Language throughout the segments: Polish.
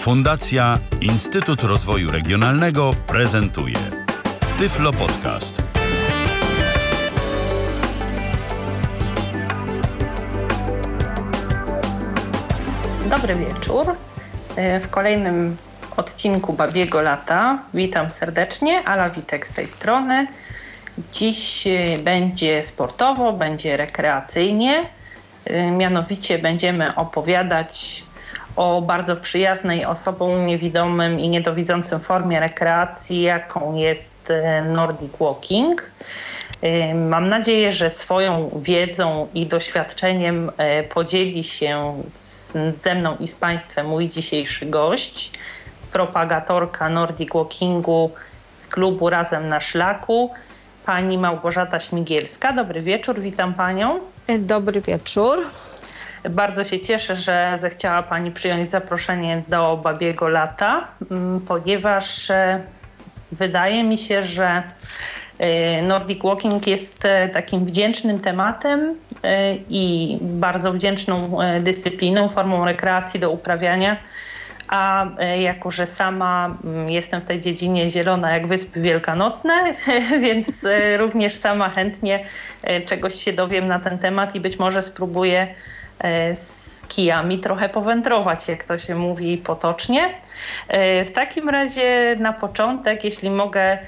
Fundacja Instytut Rozwoju Regionalnego prezentuje Tyflo Podcast. Dobry wieczór. E, w kolejnym odcinku Babiego Lata witam serdecznie. Ala Witek z tej strony. Dziś e, będzie sportowo, będzie rekreacyjnie. E, mianowicie będziemy opowiadać o bardzo przyjaznej osobom niewidomym i niedowidzącym formie rekreacji, jaką jest Nordic Walking. Mam nadzieję, że swoją wiedzą i doświadczeniem podzieli się z, ze mną i z Państwem mój dzisiejszy gość, propagatorka Nordic Walkingu z klubu Razem na Szlaku, pani Małgorzata Śmigielska. Dobry wieczór, witam panią. Dobry wieczór. Bardzo się cieszę, że zechciała Pani przyjąć zaproszenie do Babiego Lata, ponieważ wydaje mi się, że Nordic Walking jest takim wdzięcznym tematem i bardzo wdzięczną dyscypliną, formą rekreacji do uprawiania. A jako, że sama jestem w tej dziedzinie zielona jak wyspy wielkanocne, więc również sama chętnie czegoś się dowiem na ten temat i być może spróbuję z kijami trochę powędrować, jak to się mówi potocznie. W takim razie na początek, jeśli mogę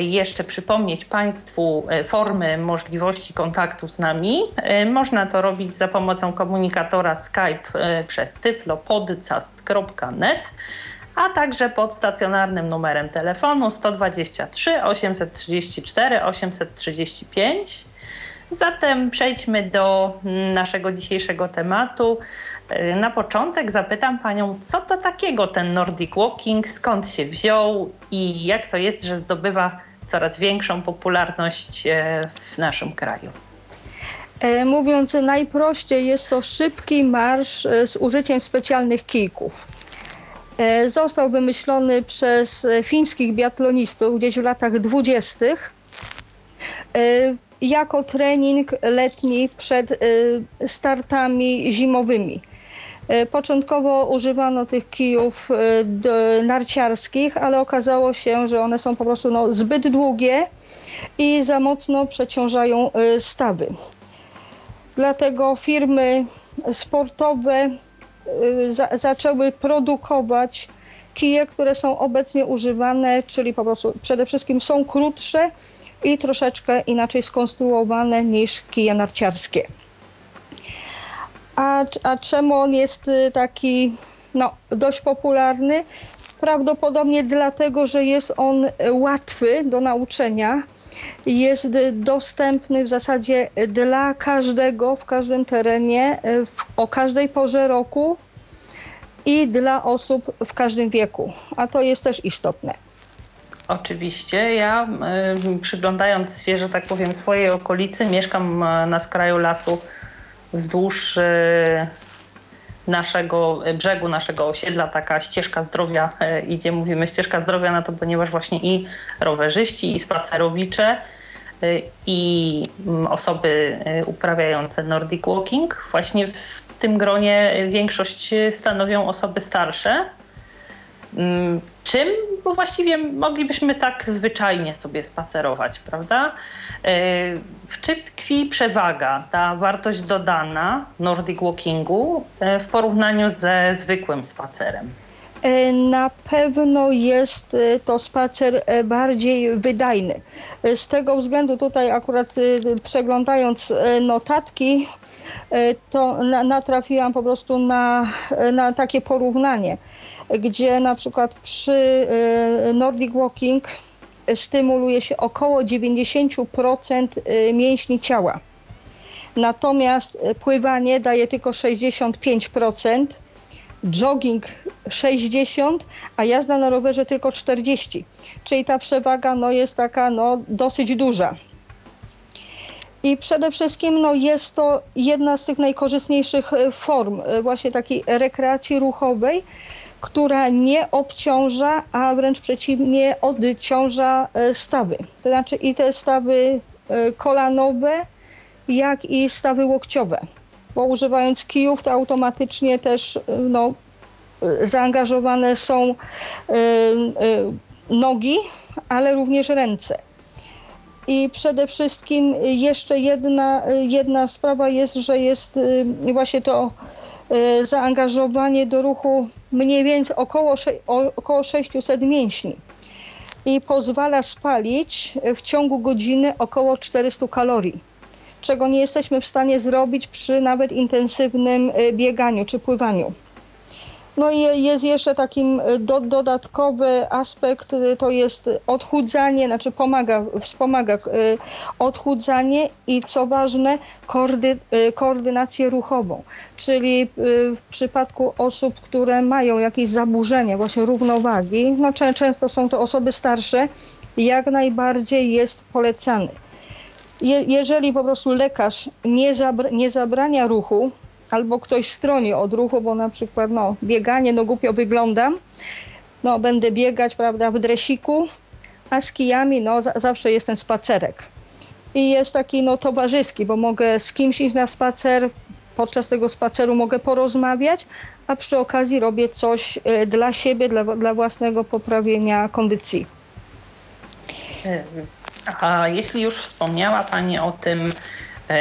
jeszcze przypomnieć Państwu formy możliwości kontaktu z nami, można to robić za pomocą komunikatora Skype przez tyflopodcast.net a także pod stacjonarnym numerem telefonu 123 834 835. Zatem przejdźmy do naszego dzisiejszego tematu. Na początek zapytam Panią, co to takiego ten Nordic Walking, skąd się wziął i jak to jest, że zdobywa coraz większą popularność w naszym kraju? Mówiąc najprościej, jest to szybki marsz z użyciem specjalnych kijków. Został wymyślony przez fińskich biatlonistów gdzieś w latach dwudziestych jako trening letni przed startami zimowymi. Początkowo używano tych kijów narciarskich, ale okazało się, że one są po prostu no, zbyt długie i za mocno przeciążają stawy. Dlatego firmy sportowe za, zaczęły produkować kije, które są obecnie używane, czyli po prostu przede wszystkim są krótsze i troszeczkę inaczej skonstruowane niż kije narciarskie. A, a czemu on jest taki no, dość popularny? Prawdopodobnie dlatego, że jest on łatwy do nauczenia, jest dostępny w zasadzie dla każdego w każdym terenie, w, o każdej porze roku i dla osób w każdym wieku, a to jest też istotne. Oczywiście. Ja y, przyglądając się, że tak powiem, swojej okolicy, mieszkam na skraju lasu wzdłuż y, naszego brzegu, naszego osiedla, taka ścieżka zdrowia y, idzie. Mówimy ścieżka zdrowia na to, ponieważ właśnie i rowerzyści, i spacerowicze, i osoby uprawiające Nordic Walking, właśnie w tym gronie większość stanowią osoby starsze czym, bo właściwie moglibyśmy tak zwyczajnie sobie spacerować, prawda? W czym tkwi przewaga, ta wartość dodana Nordic Walkingu w porównaniu ze zwykłym spacerem? Na pewno jest to spacer bardziej wydajny. Z tego względu tutaj akurat przeglądając notatki, to natrafiłam po prostu na, na takie porównanie gdzie na przykład przy y, Nordic Walking stymuluje się około 90% y, mięśni ciała. Natomiast pływanie daje tylko 65%, jogging 60%, a jazda na rowerze tylko 40%. Czyli ta przewaga no, jest taka no, dosyć duża. I przede wszystkim no, jest to jedna z tych najkorzystniejszych form właśnie takiej rekreacji ruchowej, która nie obciąża, a wręcz przeciwnie odciąża stawy. To znaczy i te stawy kolanowe, jak i stawy łokciowe. Bo używając kijów to automatycznie też no, y, zaangażowane są nogi, ale również ręce. I przede wszystkim jeszcze jedna, jedna sprawa jest, że jest właśnie to zaangażowanie do ruchu mniej więcej około, około 600 mięśni i pozwala spalić w ciągu godziny około 400 kalorii, czego nie jesteśmy w stanie zrobić przy nawet intensywnym y, bieganiu czy pływaniu. No i jest jeszcze takim y, do, dodatkowy aspekt, y, to jest odchudzanie, znaczy pomaga, wspomaga y, odchudzanie i co ważne, koordy, koordynację ruchową. Czyli w przypadku osób, które mają jakieś zaburzenia właśnie równowagi, no czę- często są to osoby starsze, jak najbardziej jest polecany. Je, jeżeli po prostu lekarz nie, nie zabrania ruchu, albo ktoś stroni od ruchu, bo na przykład no, bieganie, no głupio wyglądam, no będę biegać, prawda, w dresiku, a z kijami, no za, zawsze jest ten spacerek. I jest taki, no towarzyski, bo mogę z kimś iść na spacer, podczas tego spaceru mogę porozmawiać, a przy okazji robię coś e, dla siebie, dla, dla własnego poprawienia kondycji. A jeśli już wspomniała Pani o tym, e,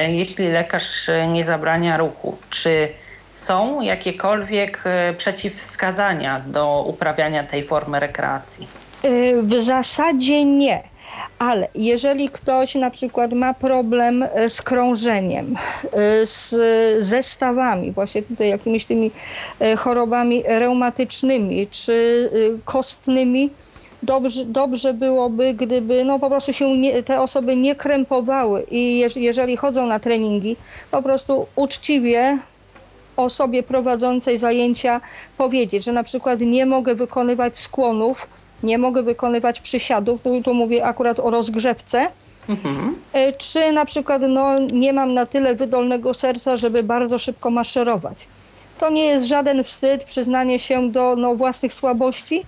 jeśli lekarz e, nie zabrania ruchu, czy są jakiekolwiek e, przeciwwskazania do uprawiania tej formy rekreacji? W zasadzie nie. Ale jeżeli ktoś na przykład ma problem z krążeniem, z zestawami, właśnie tutaj jakimiś tymi chorobami reumatycznymi czy kostnymi, dobrze, dobrze byłoby, gdyby no po prostu się nie, te osoby nie krępowały i jeż, jeżeli chodzą na treningi, po prostu uczciwie osobie prowadzącej zajęcia powiedzieć, że na przykład nie mogę wykonywać skłonów, nie mogę wykonywać przysiadów, tu, tu mówię akurat o rozgrzewce, Mhm. e, czy na przykład no, nie mam na tyle wydolnego serca, żeby bardzo szybko maszerować. To nie jest żaden wstyd, przyznanie się do no, własnych słabości,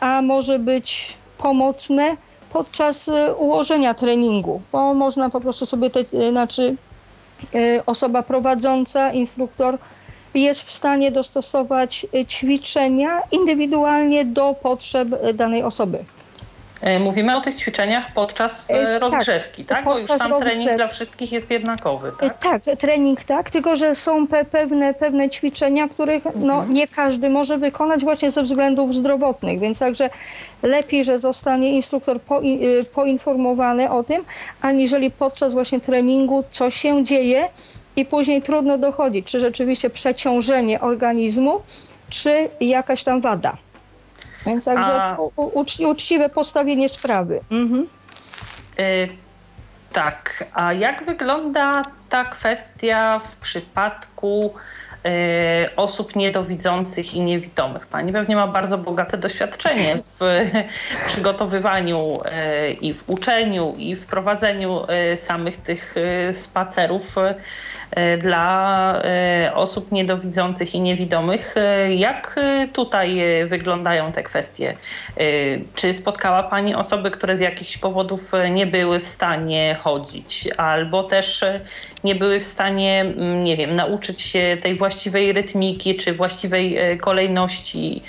a może być pomocne podczas e, ułożenia treningu, bo można po prostu sobie, te, e, znaczy e, osoba prowadząca, instruktor jest w stanie dostosować ćwiczenia indywidualnie do potrzeb danej osoby. E, Mówimy o tych ćwiczeniach podczas e, E, tak, rozgrzewki, tak? Bo już sam trening dla wszystkich jest jednakowy, tak? Tak, trening tak, tylko że są pe pewne, pewne ćwiczenia, których no, Mhm. nie każdy może wykonać właśnie ze względów zdrowotnych, więc także lepiej, że zostanie instruktor po, poinformowany o tym, aniżeli podczas właśnie treningu co się dzieje i później trudno dochodzić, czy rzeczywiście przeciążenie organizmu, czy jakaś tam wada. Więc także A- uczciwe postawienie sprawy. Mhm. Y, Tak, a jak wygląda ta kwestia w przypadku osób niedowidzących i niewidomych? Pani pewnie ma bardzo bogate doświadczenie w przygotowywaniu y, i w uczeniu i w prowadzeniu y, samych tych y, spacerów y, dla y, osób niedowidzących i niewidomych. Y, Jak y, tutaj y, wyglądają te kwestie? Y, Czy spotkała Pani osoby, które z jakichś powodów y, nie były w stanie chodzić, albo też y, nie były w stanie, mm, nie wiem, nauczyć się tej właściwej rytmiki czy właściwej y, kolejności?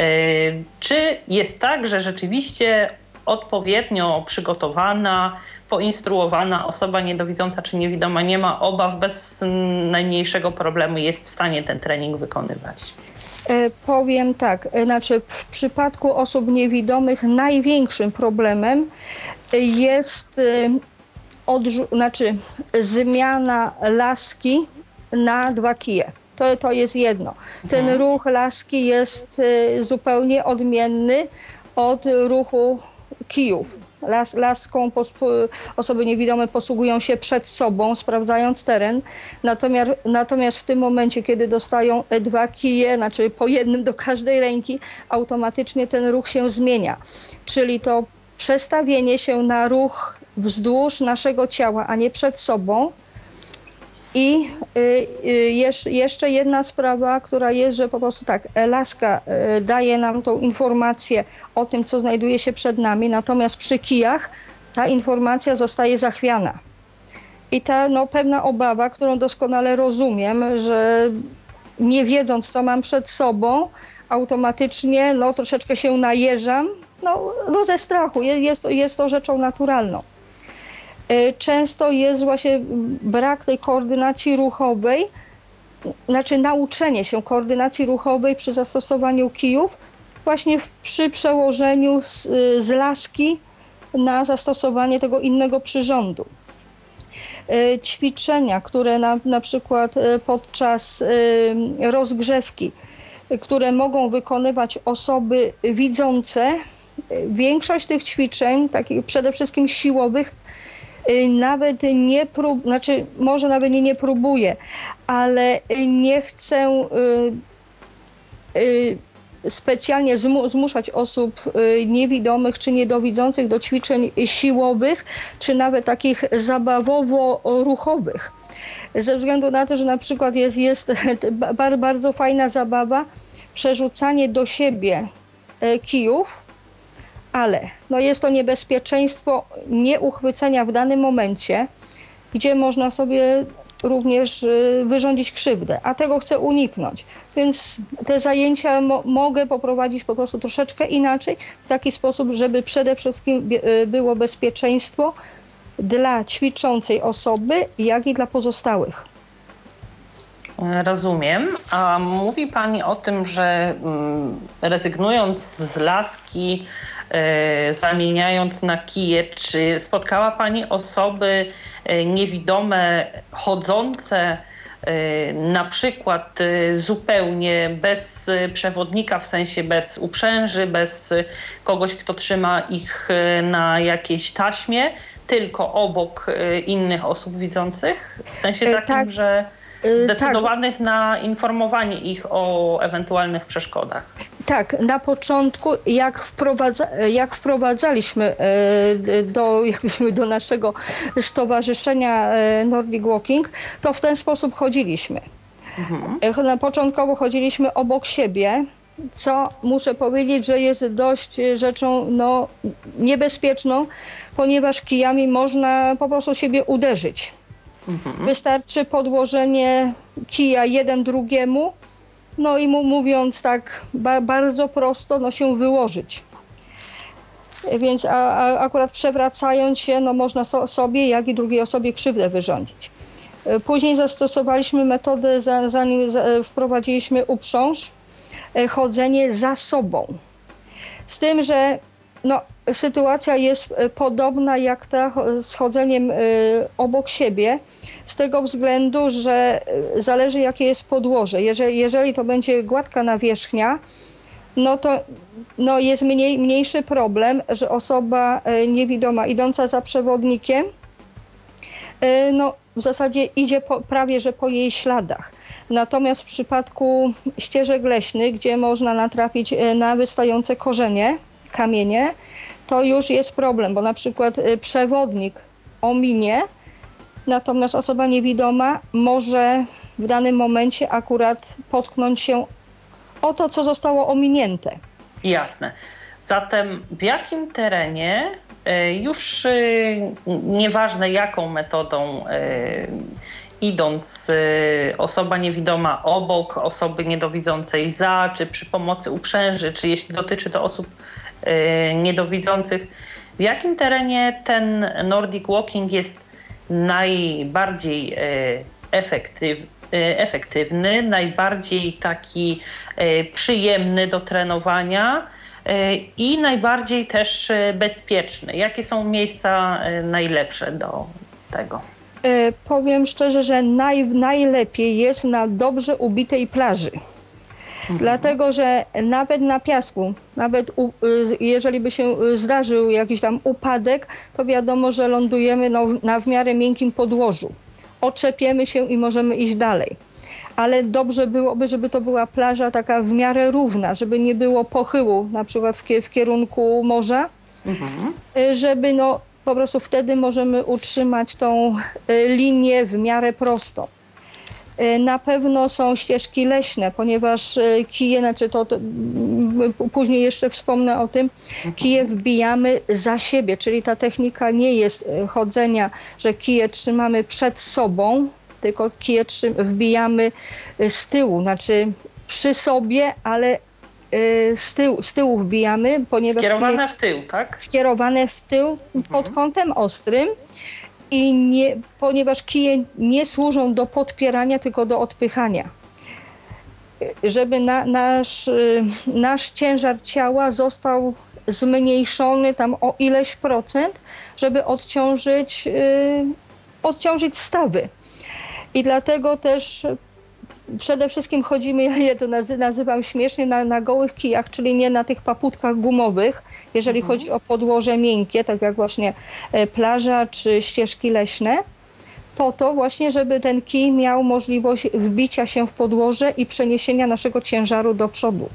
Y, Czy jest tak, że rzeczywiście odpowiednio przygotowana, poinstruowana osoba niedowidząca czy niewidoma nie ma obaw, bez najmniejszego problemu jest w stanie ten trening wykonywać? E, Powiem tak, e, znaczy w przypadku osób niewidomych największym problemem e, jest e, znaczy zmiana laski na dwa kije. To, to jest jedno. Ten Mhm. ruch laski jest e, zupełnie odmienny od ruchu kijów. Las, laską osoby niewidome posługują się przed sobą, sprawdzając teren. Natomiast, natomiast w tym momencie, kiedy dostają dwa kije, znaczy po jednym do każdej ręki, automatycznie ten ruch się zmienia. Czyli to przestawienie się na ruch wzdłuż naszego ciała, a nie przed sobą. I y, y, jesz, jeszcze jedna sprawa, która jest, że po prostu tak, laska y, daje nam tą informację o tym, co znajduje się przed nami, natomiast przy kijach ta informacja zostaje zachwiana. I ta no, pewna obawa, którą doskonale rozumiem, że nie wiedząc, co mam przed sobą, automatycznie no, troszeczkę się najeżam, no, no ze strachu, jest, jest to rzeczą naturalną. E, często jest właśnie brak tej koordynacji ruchowej, znaczy nauczenie się koordynacji ruchowej przy zastosowaniu kijów, właśnie w, przy przełożeniu z, z laski na zastosowanie tego innego przyrządu. E, ćwiczenia, które na, na przykład e, podczas rozgrzewki, które mogą wykonywać osoby widzące, większość tych ćwiczeń, takich przede wszystkim siłowych, nawet nie prób, znaczy może nawet nie, nie próbuję, ale nie chcę y, y, specjalnie zmuszać osób niewidomych czy niedowidzących do ćwiczeń siłowych, czy nawet takich zabawowo-ruchowych. Ze względu na to, że na przykład jest, jest bardzo fajna zabawa, przerzucanie do siebie kijów, ale no jest to niebezpieczeństwo nieuchwycenia w danym momencie, gdzie można sobie również y, wyrządzić krzywdę, a tego chcę uniknąć. Więc te zajęcia mo mogę poprowadzić po prostu troszeczkę inaczej, w taki sposób, żeby przede wszystkim y, było bezpieczeństwo dla ćwiczącej osoby, jak i dla pozostałych. Rozumiem. A mówi Pani o tym, że mm, rezygnując z laski, zamieniając na kije. Czy spotkała Pani osoby e, niewidome, chodzące, e, na przykład zupełnie bez przewodnika, w sensie bez uprzęży, bez kogoś, kto trzyma ich na jakiejś taśmie, tylko obok innych osób widzących? W sensie takim, tak. że. Zdecydowanych tak. na informowanie ich o ewentualnych przeszkodach. Tak, na początku, jak, wprowadza, jak wprowadzaliśmy e, do, do naszego stowarzyszenia e, Nordic Walking, to w ten sposób chodziliśmy. Mhm. Na początkowo chodziliśmy obok siebie, co muszę powiedzieć, że jest dość rzeczą no, niebezpieczną, ponieważ kijami można po prostu siebie uderzyć. Mhm. Wystarczy podłożenie kija jeden drugiemu, no i mu mówiąc tak ba bardzo prosto, no się wyłożyć. Więc a, a akurat przewracając się, no można so, sobie, jak i drugiej osobie krzywdę wyrządzić. E, później zastosowaliśmy metodę, zanim wprowadziliśmy uprząż, e, chodzenie za sobą. Z tym, że no, sytuacja jest e, podobna jak ta z chodzeniem obok siebie, z tego względu, że e, zależy jakie jest podłoże. Jeżeli, jeżeli to będzie gładka nawierzchnia, no to no jest mniej, mniejszy problem, że osoba e, niewidoma idąca za przewodnikiem, e, no w zasadzie idzie po, prawie że po jej śladach. Natomiast w przypadku ścieżek leśnych, gdzie można natrafić na wystające korzenie, kamienie, to już jest problem, bo na przykład przewodnik ominie, Natomiast osoba niewidoma może w danym momencie akurat potknąć się o to, co zostało ominięte. Jasne. Zatem w jakim terenie e, już e, nieważne jaką metodą e, idąc osoba niewidoma obok osoby niedowidzącej za, czy przy pomocy uprzęży, czy jeśli dotyczy to osób niedowidzących, w jakim terenie ten Nordic Walking jest najbardziej e, e, efektywny, najbardziej taki e, przyjemny do trenowania i najbardziej też bezpieczny. Jakie są miejsca najlepsze do tego? Powiem szczerze, że naj, najlepiej jest na dobrze ubitej plaży. Mhm. Dlatego, że nawet na piasku, nawet u, y, jeżeli by się y, zdarzył jakiś tam upadek, to wiadomo, że lądujemy no, na w miarę miękkim podłożu. Oczepiemy się i możemy iść dalej. Ale dobrze byłoby, żeby to była plaża taka w miarę równa, żeby nie było pochyłu, na przykład w, w kierunku morza, mhm. Y, żeby no, po prostu wtedy możemy utrzymać tą linię w miarę prosto. E, na pewno są ścieżki leśne, ponieważ e, kije, znaczy to, to później jeszcze wspomnę o tym, kije wbijamy za siebie, czyli ta technika nie jest e, chodzenia, że kije trzymamy przed sobą, tylko kije wbijamy z tyłu, znaczy przy sobie, ale z, tyłu, z tyłu wbijamy, ponieważ Skierowane w tył, tak? skierowane w tył pod kątem ostrym i nie, ponieważ kije nie służą do podpierania, tylko do odpychania. Żeby na, nasz, y, nasz ciężar ciała został zmniejszony tam o ileś procent, żeby odciążyć, y, odciążyć stawy. I dlatego też przede wszystkim chodzimy, ja to nazy- nazywam śmiesznie, na, na gołych kijach, czyli nie na tych paputkach gumowych, jeżeli chodzi o podłoże miękkie, tak jak właśnie e, plaża czy ścieżki leśne, po to właśnie, żeby ten kij miał możliwość wbicia się w podłoże i przeniesienia naszego ciężaru do przodu.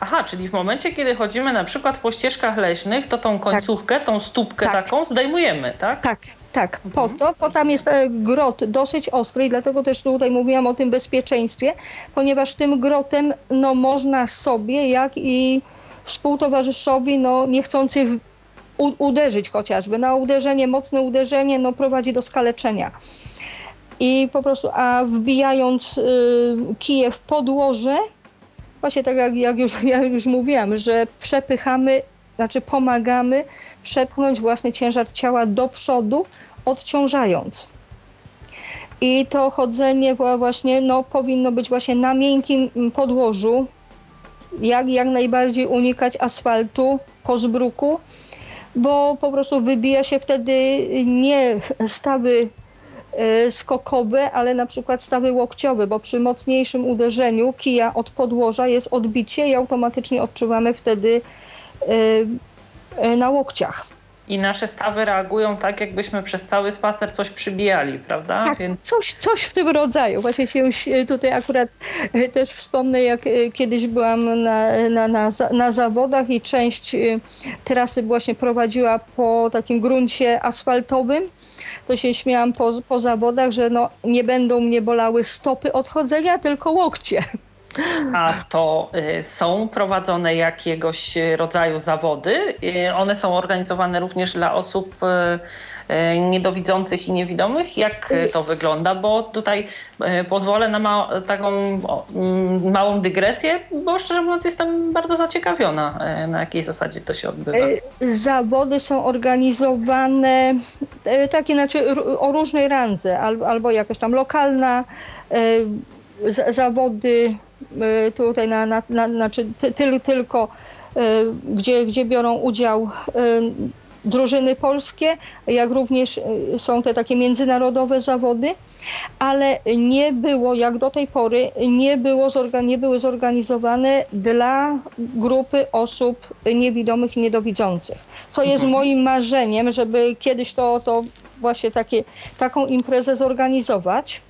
Aha, czyli w momencie, kiedy chodzimy na przykład po ścieżkach leśnych, to tą końcówkę, tą stópkę Tak. taką zdejmujemy, tak? Tak, tak, po to, bo tam jest e, grot dosyć ostry i dlatego też tutaj mówiłam o tym bezpieczeństwie, ponieważ tym grotem no, można sobie, jak i współtowarzyszowi no, niechcący uderzyć chociażby. Na uderzenie, mocne uderzenie no, prowadzi do skaleczenia. I po prostu, a wbijając y, kije w podłoże, właśnie tak jak, jak, już, jak już mówiłam, że przepychamy, znaczy pomagamy przepchnąć własny ciężar ciała do przodu, odciążając. I to chodzenie właśnie no, powinno być właśnie na miękkim podłożu, jak, jak najbardziej unikać asfaltu po zbruku, bo po prostu wybija się wtedy nie stawy e, skokowe, ale na przykład stawy łokciowe, bo przy mocniejszym uderzeniu kija od podłoża jest odbicie i automatycznie odczuwamy wtedy e, e, na łokciach. I nasze stawy reagują tak, jakbyśmy przez cały spacer coś przybijali, prawda? Tak, Więc coś, coś w tym rodzaju. Właśnie się już e, tutaj akurat e, też wspomnę, jak e, kiedyś byłam na, na, na, na zawodach i część trasy właśnie prowadziła po takim gruncie asfaltowym. To się śmiałam po, po zawodach, że no, nie będą mnie bolały stopy odchodzenia, tylko łokcie. A to y, są prowadzone jakiegoś rodzaju zawody. Y, One są organizowane również dla osób y, niedowidzących i niewidomych. Jak to wygląda? Bo tutaj pozwolę na ma- taką mm, małą dygresję, bo szczerze mówiąc jestem bardzo zaciekawiona, na jakiej zasadzie to się odbywa. Zawody są organizowane takie znaczy o różnej randze, al- albo jakaś tam lokalna, zawody e, tutaj na, na, na, znaczy ty, tyl- tylko e, gdzie, gdzie biorą udział e, drużyny polskie, jak również są te takie międzynarodowe zawody, ale nie było, jak do tej pory, nie, było nie były zorganizowane dla grupy osób niewidomych i niedowidzących. Co jest moim marzeniem, żeby kiedyś to, to właśnie takie, taką imprezę zorganizować.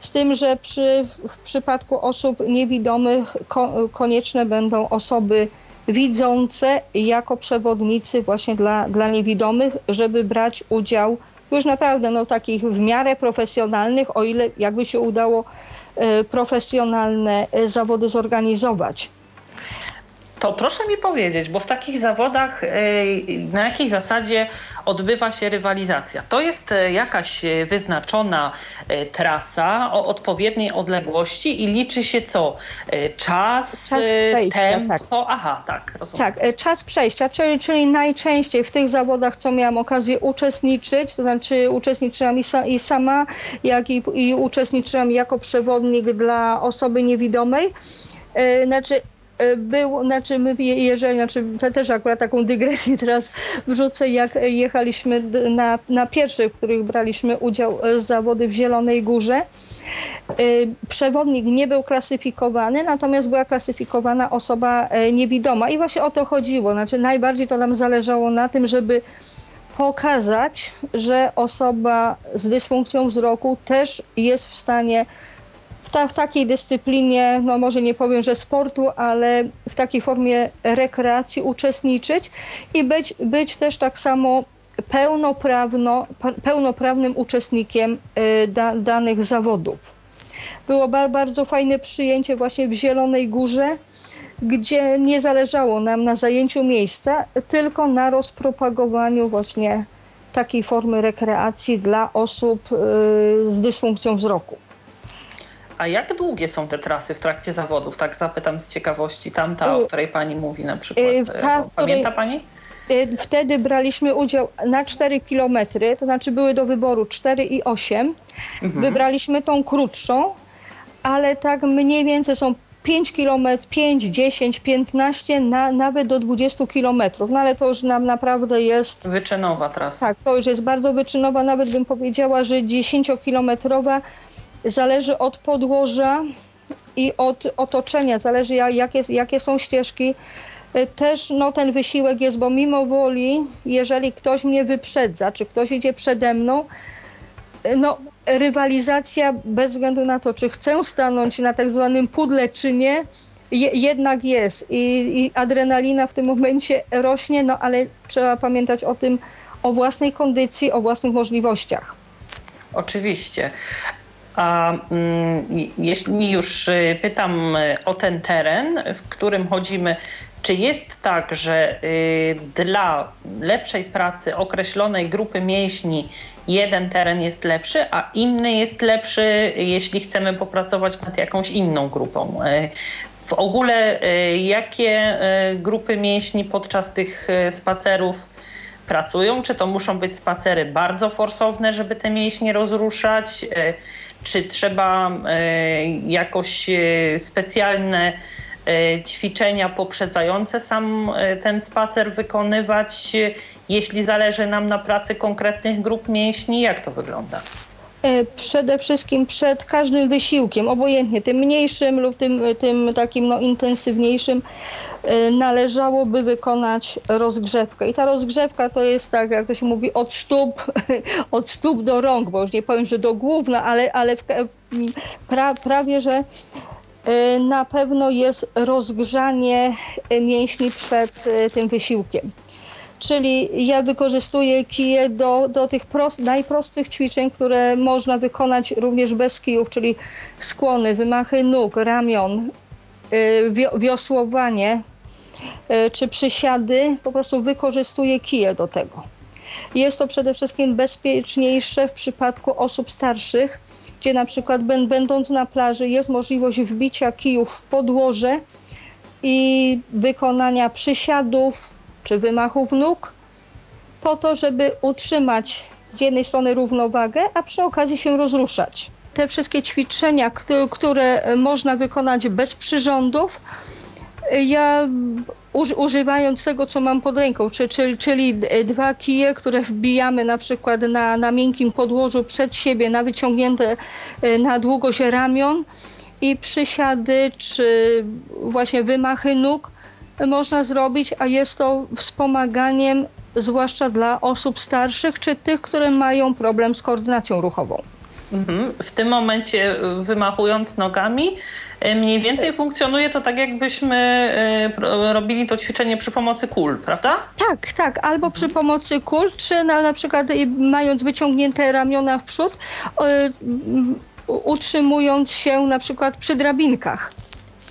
Z tym, że przy, w przypadku osób niewidomych ko, konieczne będą osoby widzące jako przewodnicy właśnie dla, dla niewidomych, żeby brać udział już naprawdę no, takich w miarę profesjonalnych, o ile jakby się udało e, profesjonalne zawody zorganizować. To proszę mi powiedzieć, bo w takich zawodach y, na jakiej zasadzie odbywa się rywalizacja? To jest y, jakaś wyznaczona y, trasa o odpowiedniej odległości i liczy się co? Czas, Czas przejścia, tempo? Aha, tak, rozumiem. Tak, czas przejścia, czyli, czyli najczęściej w tych zawodach, co miałam okazję uczestniczyć, to znaczy uczestniczyłam i, sa, i sama, jak i, i uczestniczyłam jako przewodnik dla osoby niewidomej. Znaczy, był, znaczy my, je- jeżeli, znaczy to też akurat taką dygresję teraz wrzucę, jak jechaliśmy na, na pierwszych, w których braliśmy udział e, zawody w Zielonej Górze. Y, Przewodnik nie był klasyfikowany, natomiast była klasyfikowana osoba niewidoma i właśnie o to chodziło. Znaczy najbardziej to nam zależało na tym, żeby pokazać, że osoba z dysfunkcją wzroku też jest w stanie w, ta, w takiej dyscyplinie, no może nie powiem, że sportu, ale w takiej formie rekreacji uczestniczyć i być, być też tak samo pełnoprawno, pełnoprawnym uczestnikiem y, da, danych zawodów. Było ba- bardzo fajne przyjęcie właśnie w Zielonej Górze, gdzie nie zależało nam na zajęciu miejsca, tylko na rozpropagowaniu właśnie takiej formy rekreacji dla osób y, z dysfunkcją wzroku. A jak długie są te trasy w trakcie zawodów? Tak zapytam z ciekawości. Tamta, o której pani mówi na przykład. Ta, Pamięta pani? Wtedy braliśmy udział na 4 km, to znaczy były do wyboru 4 i 8. Mhm. Wybraliśmy tą krótszą, ale tak mniej więcej są 5 km, 5, 10, 15, na, nawet do 20 km. No ale to już nam naprawdę jest. Wyczynowa trasa. Tak, to już jest bardzo wyczynowa, nawet bym powiedziała, że 10-kilometrowa zależy od podłoża i od otoczenia, zależy jakie, jakie są ścieżki. E, też no, ten wysiłek jest, bo mimo woli, jeżeli ktoś mnie wyprzedza, czy ktoś idzie przede mną, e, no, rywalizacja bez względu na to, czy chcę stanąć na tak zwanym pudle, czy nie, je, jednak jest I, I, adrenalina w tym momencie rośnie, no ale trzeba pamiętać o tym, o własnej kondycji, o własnych możliwościach. Oczywiście. A mm, jeśli już y, pytam y, o ten teren, w którym chodzimy, czy jest tak, że y, dla lepszej pracy określonej grupy mięśni jeden teren jest lepszy, a inny jest lepszy, jeśli chcemy popracować nad jakąś inną grupą? W ogóle jakie grupy mięśni podczas tych spacerów pracują? Czy to muszą być spacery bardzo forsowne, żeby te mięśnie rozruszać? Czy trzeba e, jakoś e, specjalne e, ćwiczenia poprzedzające sam ten spacer wykonywać, jeśli zależy nam na pracy konkretnych grup mięśni? Jak to wygląda? Przede wszystkim przed każdym wysiłkiem, obojętnie tym mniejszym lub tym, tym takim no, intensywniejszym, należałoby wykonać rozgrzewkę. I ta rozgrzewka to jest tak, jak to się mówi, od stóp, od stóp do rąk, bo już nie powiem, że do głów, no, ale, ale w, pra, prawie, że na pewno jest rozgrzanie mięśni przed tym wysiłkiem. Czyli ja wykorzystuję kije do, do tych prost, najprostszych ćwiczeń, które można wykonać również bez kijów, czyli skłony, wymachy nóg, ramion, wiosłowanie, E, czy przysiady, po prostu wykorzystuję kije do tego. Jest to przede wszystkim bezpieczniejsze w przypadku osób starszych, gdzie na przykład będąc na plaży jest możliwość wbicia kijów w podłoże i wykonania przysiadów czy wymachów nóg po to, żeby utrzymać z jednej strony równowagę, a przy okazji się rozruszać. Te wszystkie ćwiczenia, które można wykonać bez przyrządów, ja używając tego, co mam pod ręką, czyli, czyli dwa kije, które wbijamy na przykład na, na miękkim podłożu przed siebie, na wyciągnięte e, na długość ramion i przysiady, czy właśnie wymachy nóg można zrobić, a jest to wspomaganiem zwłaszcza dla osób starszych, czy tych, które mają problem z koordynacją ruchową. Mhm. W tym momencie y, wymachując nogami, y, mniej więcej funkcjonuje to tak, jakbyśmy y, robili to ćwiczenie przy pomocy kul, prawda? Tak, tak. Albo przy pomocy kul, czy na, na przykład mając wyciągnięte ramiona w przód, utrzymując się na przykład przy drabinkach.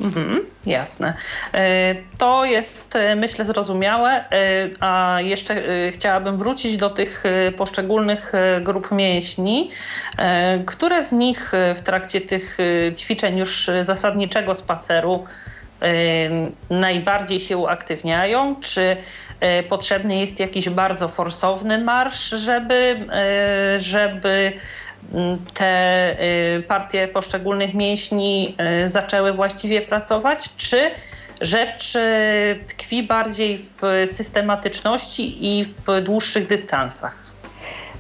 Mhm, jasne. E, to jest, e, myślę, zrozumiałe. E, a jeszcze chciałabym wrócić do tych poszczególnych grup mięśni. Które z nich w trakcie tych ćwiczeń już zasadniczego spaceru najbardziej się uaktywniają? Czy potrzebny jest jakiś bardzo forsowny marsz, żeby, żeby te y, partie poszczególnych mięśni y, zaczęły właściwie pracować, czy rzecz y, tkwi bardziej w systematyczności i w dłuższych dystansach?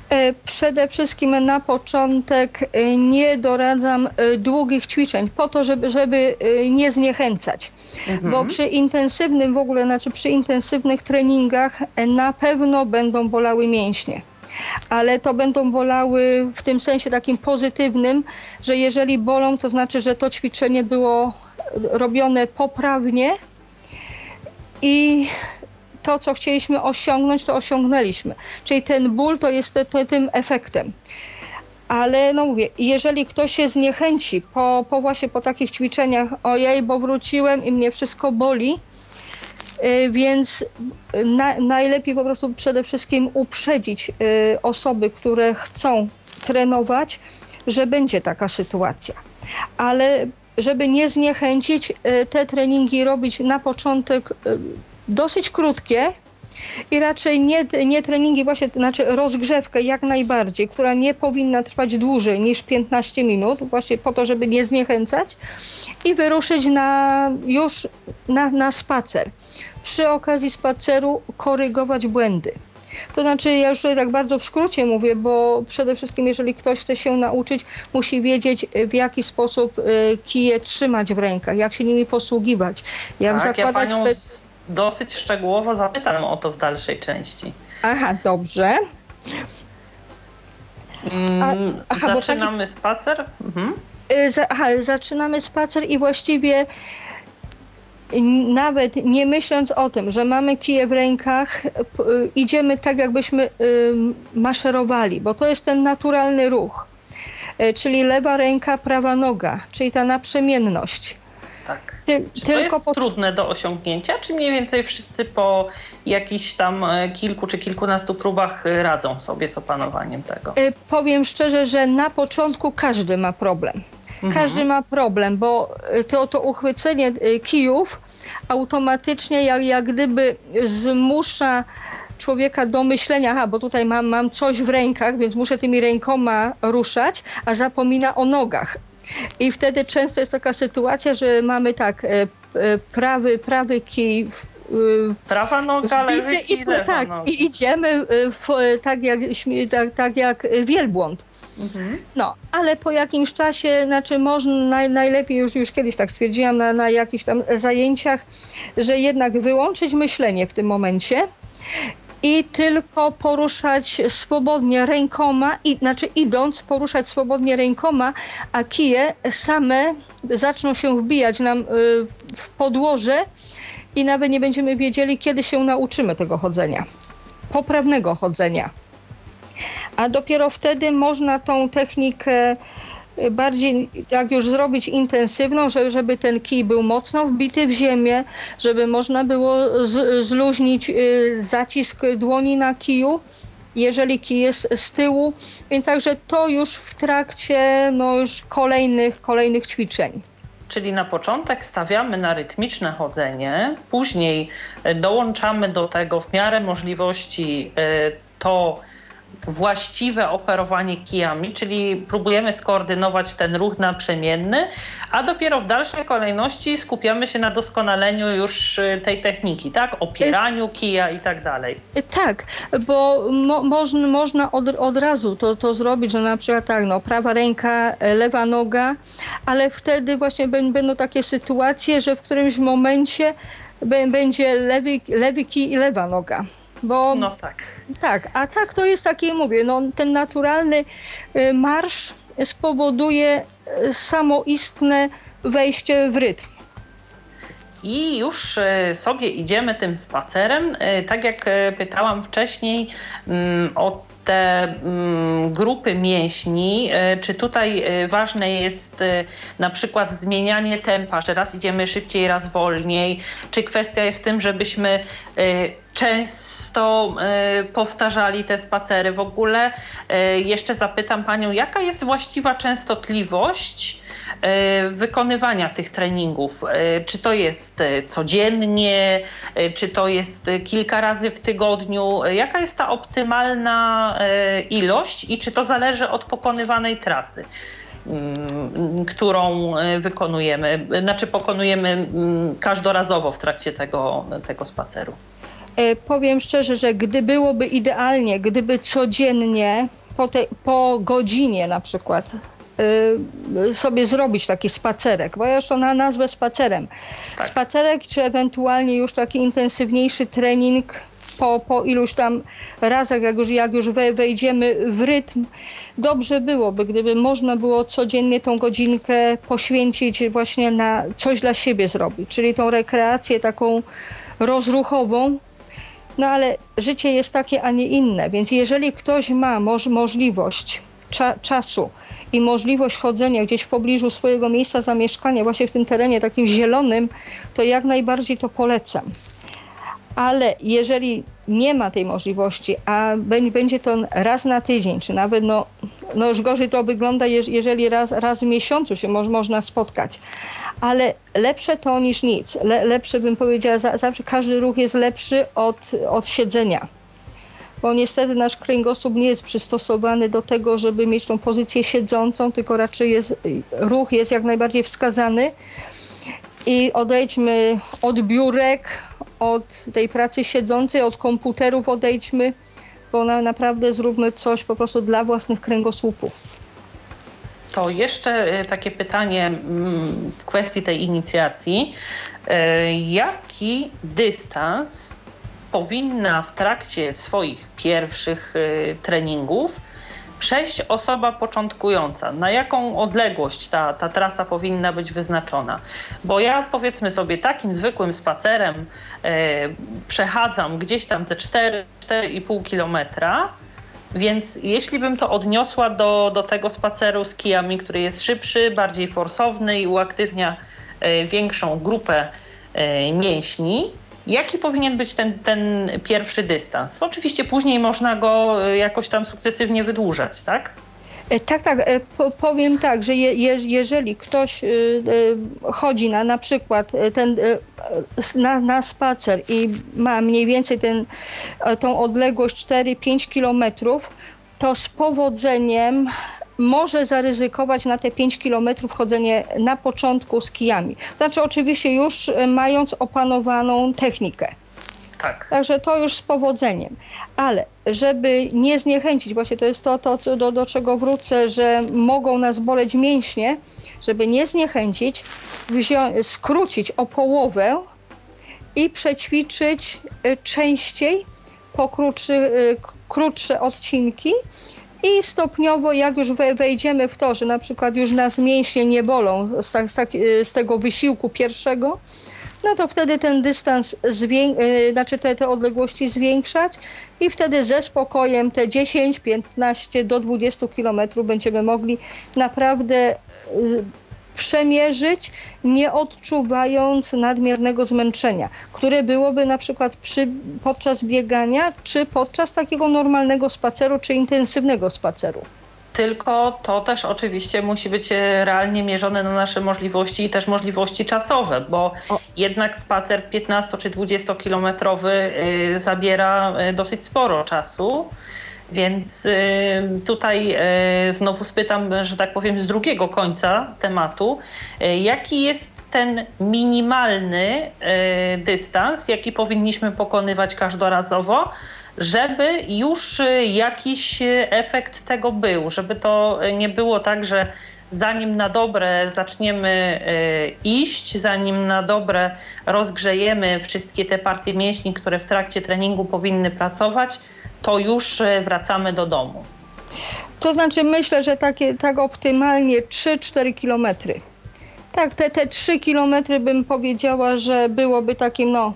E, przede wszystkim na początek nie doradzam długich ćwiczeń po to, żeby, żeby nie zniechęcać. Mhm. Bo przy intensywnym w ogóle, znaczy przy intensywnych treningach na pewno będą bolały mięśnie ale to będą bolały w tym sensie takim pozytywnym, że jeżeli bolą, to znaczy, że to ćwiczenie było robione poprawnie i to, co chcieliśmy osiągnąć, to osiągnęliśmy. Czyli ten ból to jest tym efektem. Ale no mówię, jeżeli ktoś się zniechęci po, po właśnie po takich ćwiczeniach, ojej, bo wróciłem i mnie wszystko boli, więc na, najlepiej po prostu przede wszystkim uprzedzić y, osoby, które chcą trenować, że będzie taka sytuacja. ale żeby nie zniechęcić, te treningi robić na początek dosyć krótkie i raczej nie, nie treningi, właśnie, znaczy rozgrzewkę jak najbardziej, która nie powinna trwać dłużej niż 15 minut, właśnie po to, żeby nie zniechęcać i wyruszyć na, już na, na spacer. Przy okazji spaceru korygować błędy. To znaczy, ja już tak bardzo w skrócie mówię, bo przede wszystkim, jeżeli ktoś chce się nauczyć, musi wiedzieć, w jaki sposób y, kije trzymać w rękach, jak się nimi posługiwać, jak tak, ja zakładać. spe- s- dosyć szczegółowo zapytam o to w dalszej części. Aha, dobrze. Mm, aha, bo Zaczynamy spacer. Mhm. Y, Aha, zaczynamy spacer i właściwie nawet nie myśląc o tym, że mamy kije w rękach, y, idziemy tak, jakbyśmy y, maszerowali, bo to jest ten naturalny ruch. Y, Czyli lewa ręka, prawa noga, czyli ta naprzemienność. Tak. Ty, Czy to jest po- trudne do osiągnięcia, czy mniej więcej wszyscy po jakichś tam e, kilku czy kilkunastu próbach e, radzą sobie z opanowaniem tego? Powiem szczerze, że na początku każdy ma problem. Mhm. Każdy ma problem, bo to, to uchwycenie kijów automatycznie jak, jak gdyby zmusza człowieka do myślenia, aha, bo tutaj mam, mam coś w rękach, więc muszę tymi rękoma ruszać, a zapomina o nogach. I wtedy często jest taka sytuacja, że mamy tak, e, e, prawy, prawy kij y, Prawa noga, lewy i, tak, i idziemy w, tak, jak, tak, tak jak wielbłąd. Mhm. No, ale po jakimś czasie, znaczy można naj, najlepiej, już, już kiedyś tak stwierdziłam na, na jakichś tam zajęciach, że jednak wyłączyć myślenie w tym momencie i tylko poruszać swobodnie rękoma, i, znaczy idąc, poruszać swobodnie rękoma, a kije same zaczną się wbijać nam y, w podłoże i nawet nie będziemy wiedzieli, kiedy się nauczymy tego chodzenia. Poprawnego chodzenia. A dopiero wtedy można tą technikę y, bardziej, jak już zrobić intensywną, żeby, ten kij był mocno wbity w ziemię, żeby można było zluźnić y, zacisk dłoni na kiju, jeżeli kij jest z tyłu. Więc także to już w trakcie no, już kolejnych, kolejnych ćwiczeń. Czyli na początek stawiamy na rytmiczne chodzenie, później e, dołączamy do tego w miarę możliwości e, to właściwe operowanie kijami, czyli próbujemy skoordynować ten ruch naprzemienny, a dopiero w dalszej kolejności skupiamy się na doskonaleniu już e, tej techniki, tak? Opieraniu kija i tak dalej. Y, Tak, bo mo, można, można od, od razu to, to zrobić, że na przykład tak, no, prawa ręka, e, lewa noga, ale wtedy właśnie bę- będą takie sytuacje, że w którymś momencie bę- będzie lewy, lewy kij i lewa noga. Bo No tak. tak, a tak to jest takie, mówię, no, ten naturalny y, marsz spowoduje y, samoistne wejście w rytm. I już e, sobie idziemy tym spacerem. Tak jak pytałam wcześniej mm, o te mm, grupy mięśni, czy tutaj ważne jest na przykład zmienianie tempa, że raz idziemy szybciej, raz wolniej, czy kwestia jest w tym, żebyśmy często e, powtarzali te spacery w ogóle. E, Jeszcze zapytam Panią, jaka jest właściwa częstotliwość e, wykonywania tych treningów? Czy to jest codziennie, czy to jest kilka razy w tygodniu? Jaka jest ta optymalna ilość i czy to zależy od pokonywanej trasy? mm, którą wykonujemy, znaczy pokonujemy mm, każdorazowo w trakcie tego, tego spaceru. E, Powiem szczerze, że gdy byłoby idealnie, gdyby codziennie po, te, po godzinie na przykład y, sobie zrobić taki spacerek, bo ja już to na nazwę spacerem. Tak. Spacerek, czy ewentualnie już taki intensywniejszy trening po, po iluś tam razach, jak już, jak już we, wejdziemy w rytm. Dobrze byłoby, gdyby można było codziennie tą godzinkę poświęcić właśnie na coś dla siebie zrobić, czyli tą rekreację taką rozruchową, no ale życie jest takie, a nie inne, więc jeżeli ktoś ma moż, możliwość cza, czasu i możliwość chodzenia gdzieś w pobliżu swojego miejsca zamieszkania, właśnie w tym terenie takim zielonym, to jak najbardziej to polecam. Ale jeżeli nie ma tej możliwości, a bę- będzie to raz na tydzień, czy nawet no, no już gorzej to wygląda, jeżeli raz, raz w miesiącu się mo można spotkać. Ale lepsze to niż nic. Le lepsze bym powiedziała, zawsze każdy ruch jest lepszy od, od siedzenia bo niestety nasz kręgosłup nie jest przystosowany do tego, żeby mieć tą pozycję siedzącą, tylko raczej jest, ruch jest jak najbardziej wskazany. I odejdźmy od biurek, od tej pracy siedzącej, od komputerów odejdźmy, bo na, naprawdę zróbmy coś po prostu dla własnych kręgosłupów. To jeszcze e, takie pytanie mm, w kwestii tej inicjacji. E, jaki dystans powinna w trakcie swoich pierwszych y, treningów przejść osoba początkująca? Na jaką odległość ta, ta trasa powinna być wyznaczona? Bo ja powiedzmy sobie takim zwykłym spacerem e, przechadzam gdzieś tam ze 4-4,5 kilometra. Więc jeśli bym to odniosła do, do tego spaceru z kijami, który jest szybszy, bardziej forsowny i uaktywnia e, większą grupę e, mięśni, Jaki powinien być ten, ten pierwszy dystans? Oczywiście później można go e, jakoś tam sukcesywnie wydłużać, tak? E, tak, tak. E, powiem tak, że je, jeżeli ktoś chodzi na na przykład ten, na, na spacer i ma mniej więcej ten, tą odległość 4-5 kilometrów, to z powodzeniem może zaryzykować na te 5 kilometrów chodzenie na początku z kijami. Znaczy oczywiście już e, mając opanowaną technikę. Tak. Także to już z powodzeniem. Ale żeby nie zniechęcić, właśnie to jest to, to do, do czego wrócę, że mogą nas boleć mięśnie, żeby nie zniechęcić, skrócić o połowę i przećwiczyć e, częściej po krótszy, e, krótsze odcinki, i stopniowo, jak już wejdziemy w to, że na przykład już nas mięśnie nie bolą z, tak, z, tak, z tego wysiłku pierwszego, no to wtedy ten dystans, y, znaczy te, te odległości zwiększać i wtedy ze spokojem te 10, 15 do 20 kilometrów będziemy mogli naprawdę y, przemierzyć, nie odczuwając nadmiernego zmęczenia, które byłoby na przykład przy, podczas biegania, czy podczas takiego normalnego spaceru, czy intensywnego spaceru tylko to też oczywiście musi być e, realnie mierzone na nasze możliwości i też możliwości czasowe, bo o. jednak spacer 15 czy 20 kilometrowy y, zabiera y, dosyć sporo czasu. Więc tutaj znowu spytam, że tak powiem, z drugiego końca tematu, jaki jest ten minimalny dystans, jaki powinniśmy pokonywać każdorazowo, żeby już jakiś efekt tego był, żeby to nie było tak, że zanim na dobre zaczniemy iść, zanim na dobre rozgrzejemy wszystkie te partie mięśni, które w trakcie treningu powinny pracować, to już wracamy do domu. To znaczy myślę, że takie, tak optymalnie 3-4 kilometry. Tak, te, te 3 kilometry bym powiedziała, że byłoby takim no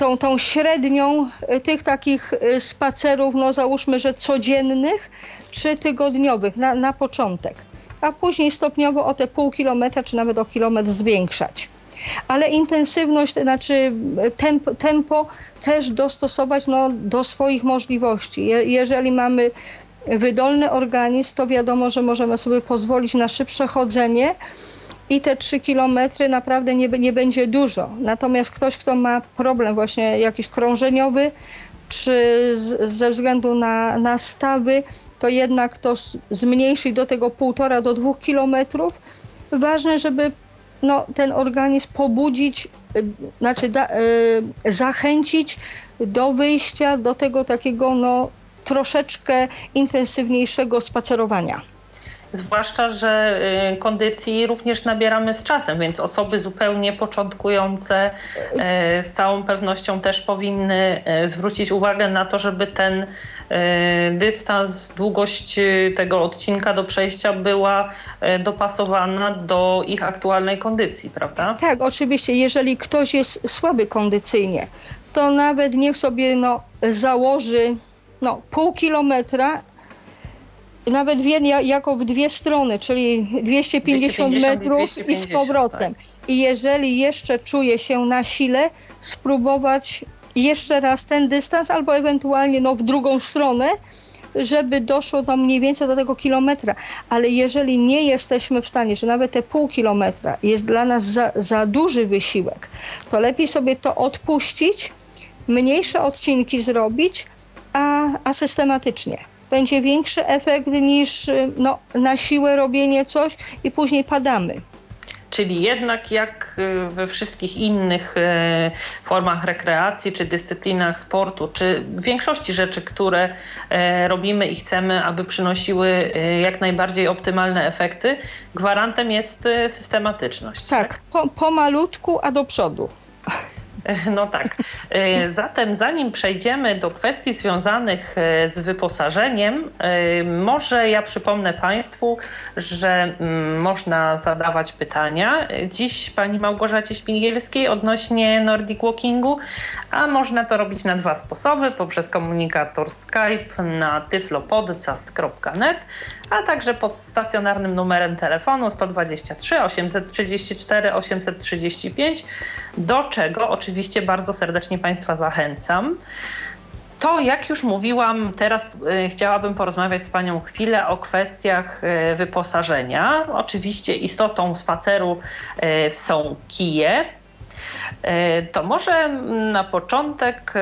tą, tą średnią e, tych takich e, spacerów, no załóżmy, że codziennych czy tygodniowych na, na początek, a później stopniowo o te pół kilometra czy nawet o kilometr zwiększać ale intensywność, znaczy tempo, tempo też dostosować no, do swoich możliwości. Je, jeżeli mamy wydolny organizm, to wiadomo, że możemy sobie pozwolić na szybsze chodzenie i te 3 kilometry naprawdę nie, nie będzie dużo. Natomiast ktoś, kto ma problem właśnie jakiś krążeniowy, czy z, ze względu na, na stawy, to jednak to zmniejszyć do tego półtora do dwóch kilometrów. Ważne, żeby no, ten organizm pobudzić, y, znaczy da, y, zachęcić do wyjścia do tego takiego no, troszeczkę intensywniejszego spacerowania. Zwłaszcza, że y, kondycji również nabieramy z czasem, więc osoby zupełnie początkujące y, z całą pewnością też powinny y, zwrócić uwagę na to, żeby ten dystans, długość tego odcinka do przejścia była dopasowana do ich aktualnej kondycji, prawda? Tak, oczywiście. Jeżeli ktoś jest słaby kondycyjnie, to nawet niech sobie no, założy no, pół kilometra nawet jako w dwie strony, czyli 250, 250 metrów i, 250, i z powrotem. Tak. I jeżeli jeszcze czuje się na sile, spróbować jeszcze raz ten dystans, albo ewentualnie no, w drugą stronę, żeby doszło do mniej więcej do tego kilometra. Ale jeżeli nie jesteśmy w stanie, że nawet te pół kilometra jest dla nas za, za duży wysiłek, to lepiej sobie to odpuścić, mniejsze odcinki zrobić, a, a systematycznie. Będzie większy efekt niż y, no, na siłę robienie coś i później padamy. Czyli jednak jak y, we wszystkich innych y, formach rekreacji, czy dyscyplinach sportu, czy w większości rzeczy, które y, robimy i chcemy, aby przynosiły jak najbardziej optymalne efekty, gwarantem jest systematyczność. Tak, tak? Po, pomalutku, a do przodu. No tak. E, zatem zanim przejdziemy do kwestii związanych e, z wyposażeniem, e, może ja przypomnę Państwu, że mm, można zadawać pytania dziś pani Małgorzacie Śpigielskiej odnośnie Nordic Walkingu, a można to robić na dwa sposoby, poprzez komunikator Skype na tyflopodcast.net, a także pod stacjonarnym numerem telefonu 123 834 835, do czego oczywiście bardzo serdecznie Państwa zachęcam. To, jak już mówiłam, teraz y, chciałabym porozmawiać z Panią chwilę o kwestiach y, wyposażenia. Oczywiście istotą spaceru y, są kije. To może na początek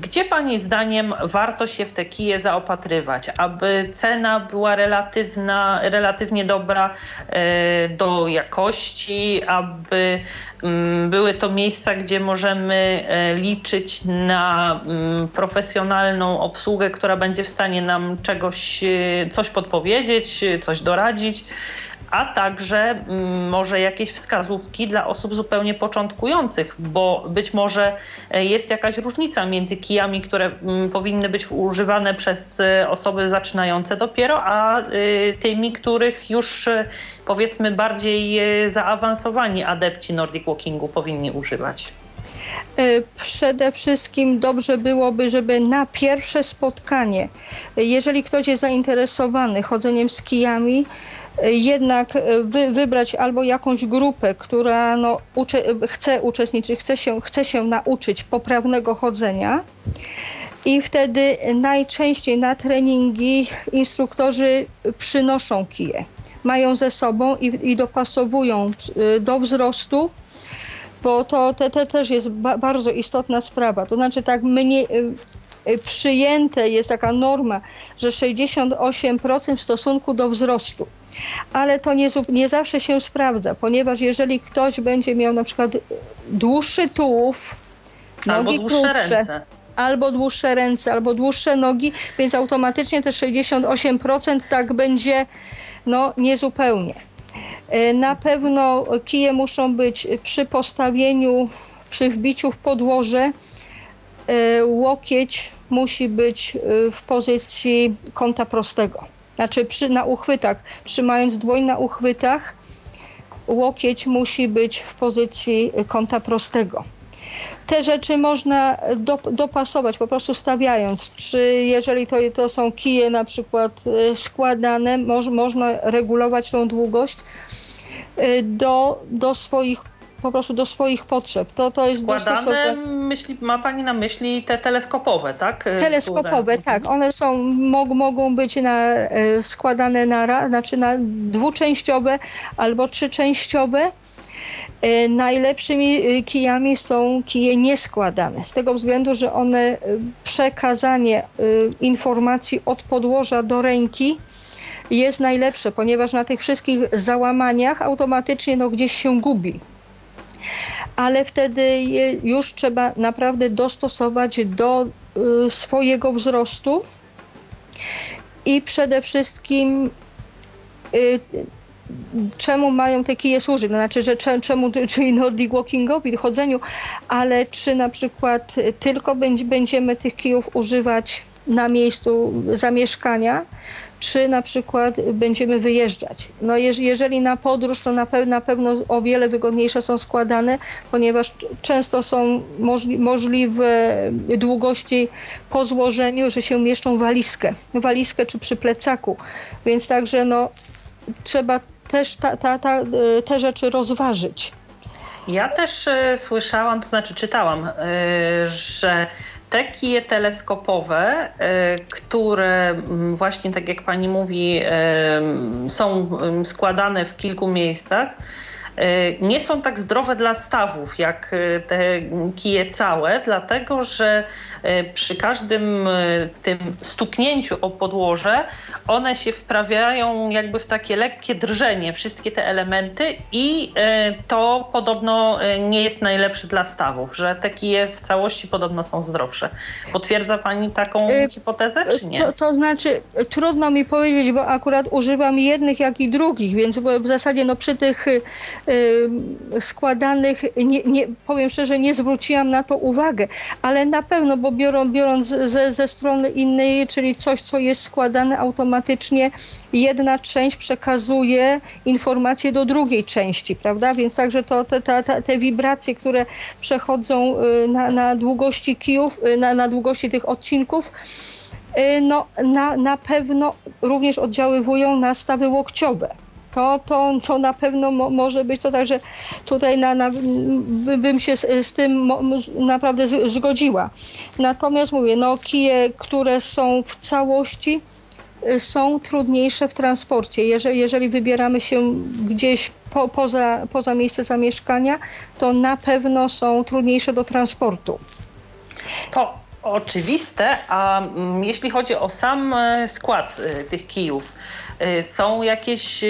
gdzie Pani zdaniem warto się w te kije zaopatrywać, aby cena była relatywna, relatywnie dobra e, do jakości, aby mm, były to miejsca, gdzie możemy e, liczyć na mm, profesjonalną obsługę, która będzie w stanie nam czegoś, e, coś podpowiedzieć, coś doradzić a także mm, może jakieś wskazówki dla osób zupełnie początkujących, bo być może e, jest jakaś różnica między kijami, które mm, powinny być używane przez e, osoby zaczynające dopiero, a e, tymi, których już powiedzmy bardziej zaawansowani adepci Nordic Walkingu powinni używać. Przede wszystkim dobrze byłoby, żeby na pierwsze spotkanie, jeżeli ktoś jest zainteresowany chodzeniem z kijami, jednak e, wy, wybrać albo jakąś grupę, która no, uczy, chce uczestniczyć, chce się, chce się nauczyć poprawnego chodzenia. I wtedy najczęściej na treningi instruktorzy przynoszą kije. Mają ze sobą i, i dopasowują e, do wzrostu, bo to te, te też jest ba, bardzo istotna sprawa. To znaczy tak mnie, e, przyjęte jest taka norma, że 68% w stosunku do wzrostu ale to nie, nie zawsze się sprawdza, ponieważ jeżeli ktoś będzie miał na przykład dłuższy tułów, albo nogi dłuższe krótsze, ręce. albo dłuższe ręce, albo dłuższe nogi, więc automatycznie te 68% tak będzie no niezupełnie. E, na pewno kije muszą być przy postawieniu, przy wbiciu w podłoże, e, łokieć musi być e, w pozycji kąta prostego. Znaczy przy, na uchwytach, trzymając dłoń na uchwytach, łokieć musi być w pozycji kąta prostego. Te rzeczy można do, dopasować, po prostu stawiając. Czy jeżeli to, to są kije na przykład e, składane, moż, można regulować tą długość e, do, do swoich po prostu do swoich potrzeb. To, to jest Składane, myśli, ma Pani na myśli te teleskopowe, tak? E, teleskopowe, Które... tak. One są, mog, mogą być na, e, składane na, znaczy na dwuczęściowe albo trzyczęściowe. E, najlepszymi kijami są kije nieskładane, z tego względu, że one przekazanie informacji od podłoża do ręki jest najlepsze, ponieważ na tych wszystkich załamaniach automatycznie no, gdzieś się gubi ale wtedy już trzeba naprawdę dostosować do y, swojego wzrostu i przede wszystkim y, czemu mają te kije służyć, no znaczy, że czemu, czyli Nordic Walkingowi, chodzeniu, ale czy na przykład tylko będziemy tych kijów używać na miejscu zamieszkania, czy na przykład będziemy wyjeżdżać. No jeżeli na podróż, to na, pe na pewno o wiele wygodniejsze są składane, ponieważ często są możli możliwe długości po złożeniu, że się mieszczą walizkę, walizkę czy przy plecaku, więc także no, trzeba też ta, ta, ta, te rzeczy rozważyć. Ja też y, słyszałam, to znaczy czytałam, y, że te kije teleskopowe, które mm, właśnie tak jak pani mówi, są składane w kilku miejscach, E, nie są tak zdrowe dla stawów jak e, te kije całe, dlatego że e, przy każdym tym stuknięciu o podłoże one się wprawiają jakby w takie lekkie drżenie, wszystkie te elementy i to podobno nie jest najlepsze dla stawów, że te kije w całości podobno są zdrowsze. Potwierdza Pani taką hipotezę, czy nie? To, to znaczy, trudno mi powiedzieć, bo akurat używam jednych, jak i drugich, więc w zasadzie no, przy tych składanych, nie, nie, powiem szczerze, nie zwróciłam na to uwagę, ale na pewno, bo biorą, biorąc ze, ze strony innej, czyli coś, co jest składane automatycznie, jedna część przekazuje informacje do drugiej części, prawda? Więc także to, te, te, te wibracje, które przechodzą y, na, na długości kijów, y, na, na długości tych odcinków, no, na, na pewno również oddziaływują na stawy łokciowe to, to, to na pewno mo, może być to także tutaj na, na, bym się z, z tym naprawdę z, zgodziła. Natomiast mówię, no kije, które są w całości y, są trudniejsze w transporcie. Jeżeli, jeżeli wybieramy się gdzieś po, poza, poza miejsce zamieszkania, to na pewno są trudniejsze do transportu. To oczywiste, a mm, jeśli chodzi o sam e, skład e, tych kijów, e, są jakieś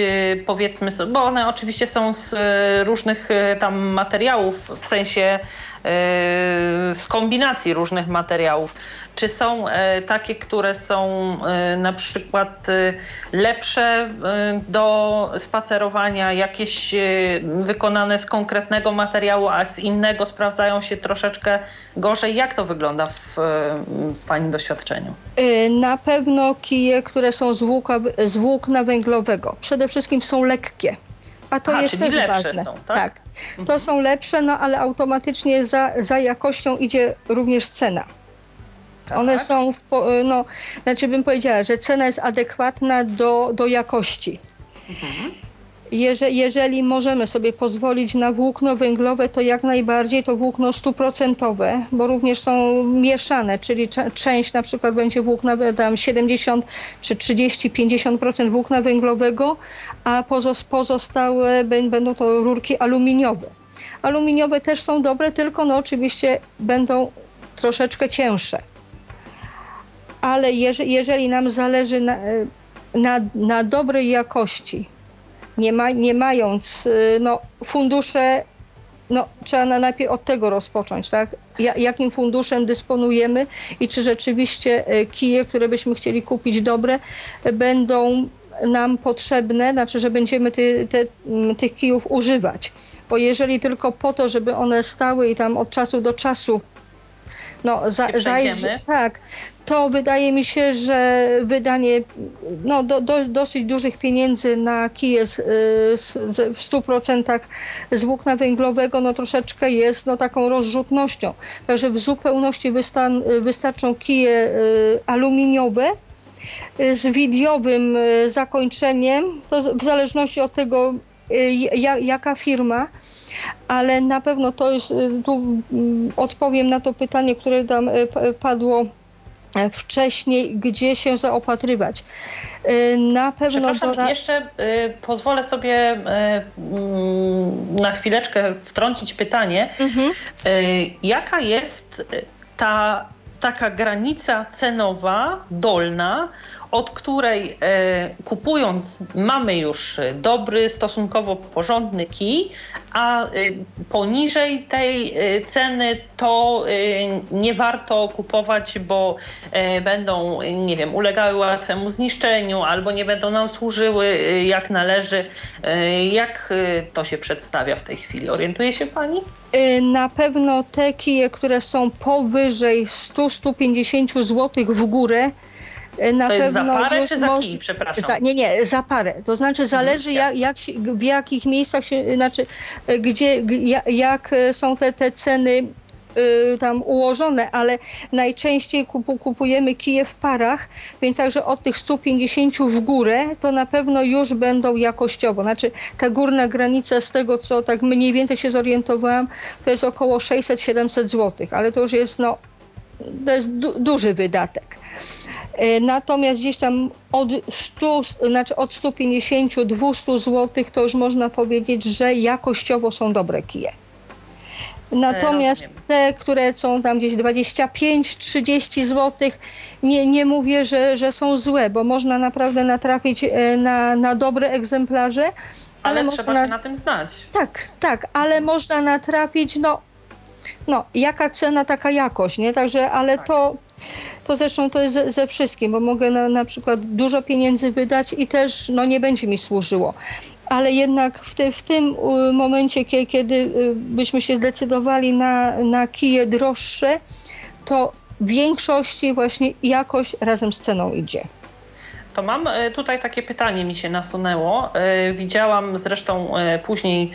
powiedzmy, bo one oczywiście są z różnych tam materiałów, w sensie z kombinacji różnych materiałów. Czy są e, takie, które są e, na przykład e, lepsze do spacerowania, jakieś wykonane z konkretnego materiału, a z innego sprawdzają się troszeczkę gorzej? Jak to wygląda w, w Pani doświadczeniu? Na pewno kije, które są z, włóka, z włókna węglowego. Przede wszystkim są lekkie. A to jest też ważne. Są, tak? tak. To mhm. są lepsze, no ale automatycznie za, za jakością idzie również cena. One tak. są, w, no, znaczy bym powiedziała, że cena jest adekwatna do, do jakości. Mhm. Jeże, jeżeli możemy sobie pozwolić na włókno węglowe, to jak najbardziej to włókno stuprocentowe, bo również są mieszane, czyli część na przykład będzie włókna tam 70 czy 30-50% włókna węglowego, a pozostałe będą to rurki aluminiowe. Aluminiowe też są dobre, tylko no oczywiście będą troszeczkę cięższe ale jeżeli, jeżeli nam zależy na, na, na dobrej jakości, nie, ma, nie mając y, no, fundusze, no, trzeba na, najpierw od tego rozpocząć, tak? Ja, jakim funduszem dysponujemy i czy rzeczywiście y, kije, które byśmy chcieli kupić dobre, będą nam potrzebne, znaczy, że będziemy ty, te, mm, tych kijów używać. Bo jeżeli tylko po to, żeby one stały i tam od czasu do czasu no, za, zajrzy, tak, to wydaje mi się, że wydanie no, do, do, dosyć dużych pieniędzy na kije z, z, w 100% z włókna węglowego no, troszeczkę jest no, taką rozrzutnością. Także w zupełności wystan, wystarczą kije y, aluminiowe y, z widiowym y, zakończeniem, w zależności od tego, jaka firma ale na pewno to jest, tu mm, odpowiem na to pytanie, które tam padło wcześniej, gdzie się zaopatrywać. Y, na pewno. Dora... jeszcze y, pozwolę sobie mm, na chwileczkę wtrącić pytanie. Mhm. Jaka jest ta taka granica cenowa dolna, od której e, kupując mamy już dobry, stosunkowo porządny kij, a e, poniżej tej e, ceny to nie warto kupować, bo będą, nie wiem, ulegały łatwemu zniszczeniu albo nie będą nam służyły jak należy. Jak to się przedstawia w tej chwili? Orientuje się Pani? Na pewno te kije, które są powyżej 100-150 zł w górę, E, na to jest za parę czy za kij, przepraszam? Za, nie, nie, za parę. To znaczy mhm, zależy jak, jak w jakich miejscach się, znaczy e, gdzie, jak e, są te, te ceny tam ułożone, ale najczęściej kupujemy kije w parach, więc także od tych 150 w górę to na pewno już będą jakościowo. Znaczy ta górna granica z tego, co tak mniej więcej się zorientowałam, to jest około 600-700 zł, ale to już jest no to jest du duży wydatek. E, natomiast gdzieś tam od 100, znaczy od 150-200 zł to już można powiedzieć, że jakościowo są dobre kije. Natomiast rozumiem. te, które są tam gdzieś 25-30 zł, nie, nie mówię, że, że są złe, bo można naprawdę natrafić e, na, na dobre egzemplarze. Ale, można trzeba się na tym znać. tak, tak, ale można natrafić, no, no jaka cena, taka jakość, nie? Także, ale Tak. to, to zresztą to jest ze, ze wszystkim, bo mogę na, na przykład dużo pieniędzy wydać i też, no, nie będzie mi służyło. Ale jednak w, te, w tym momencie, kie- kiedy y, byśmy się zdecydowali na, na kije droższe, to w większości właśnie jakość razem z ceną idzie. To mam e, tutaj takie pytanie mi się nasunęło. E, Widziałam zresztą e, później,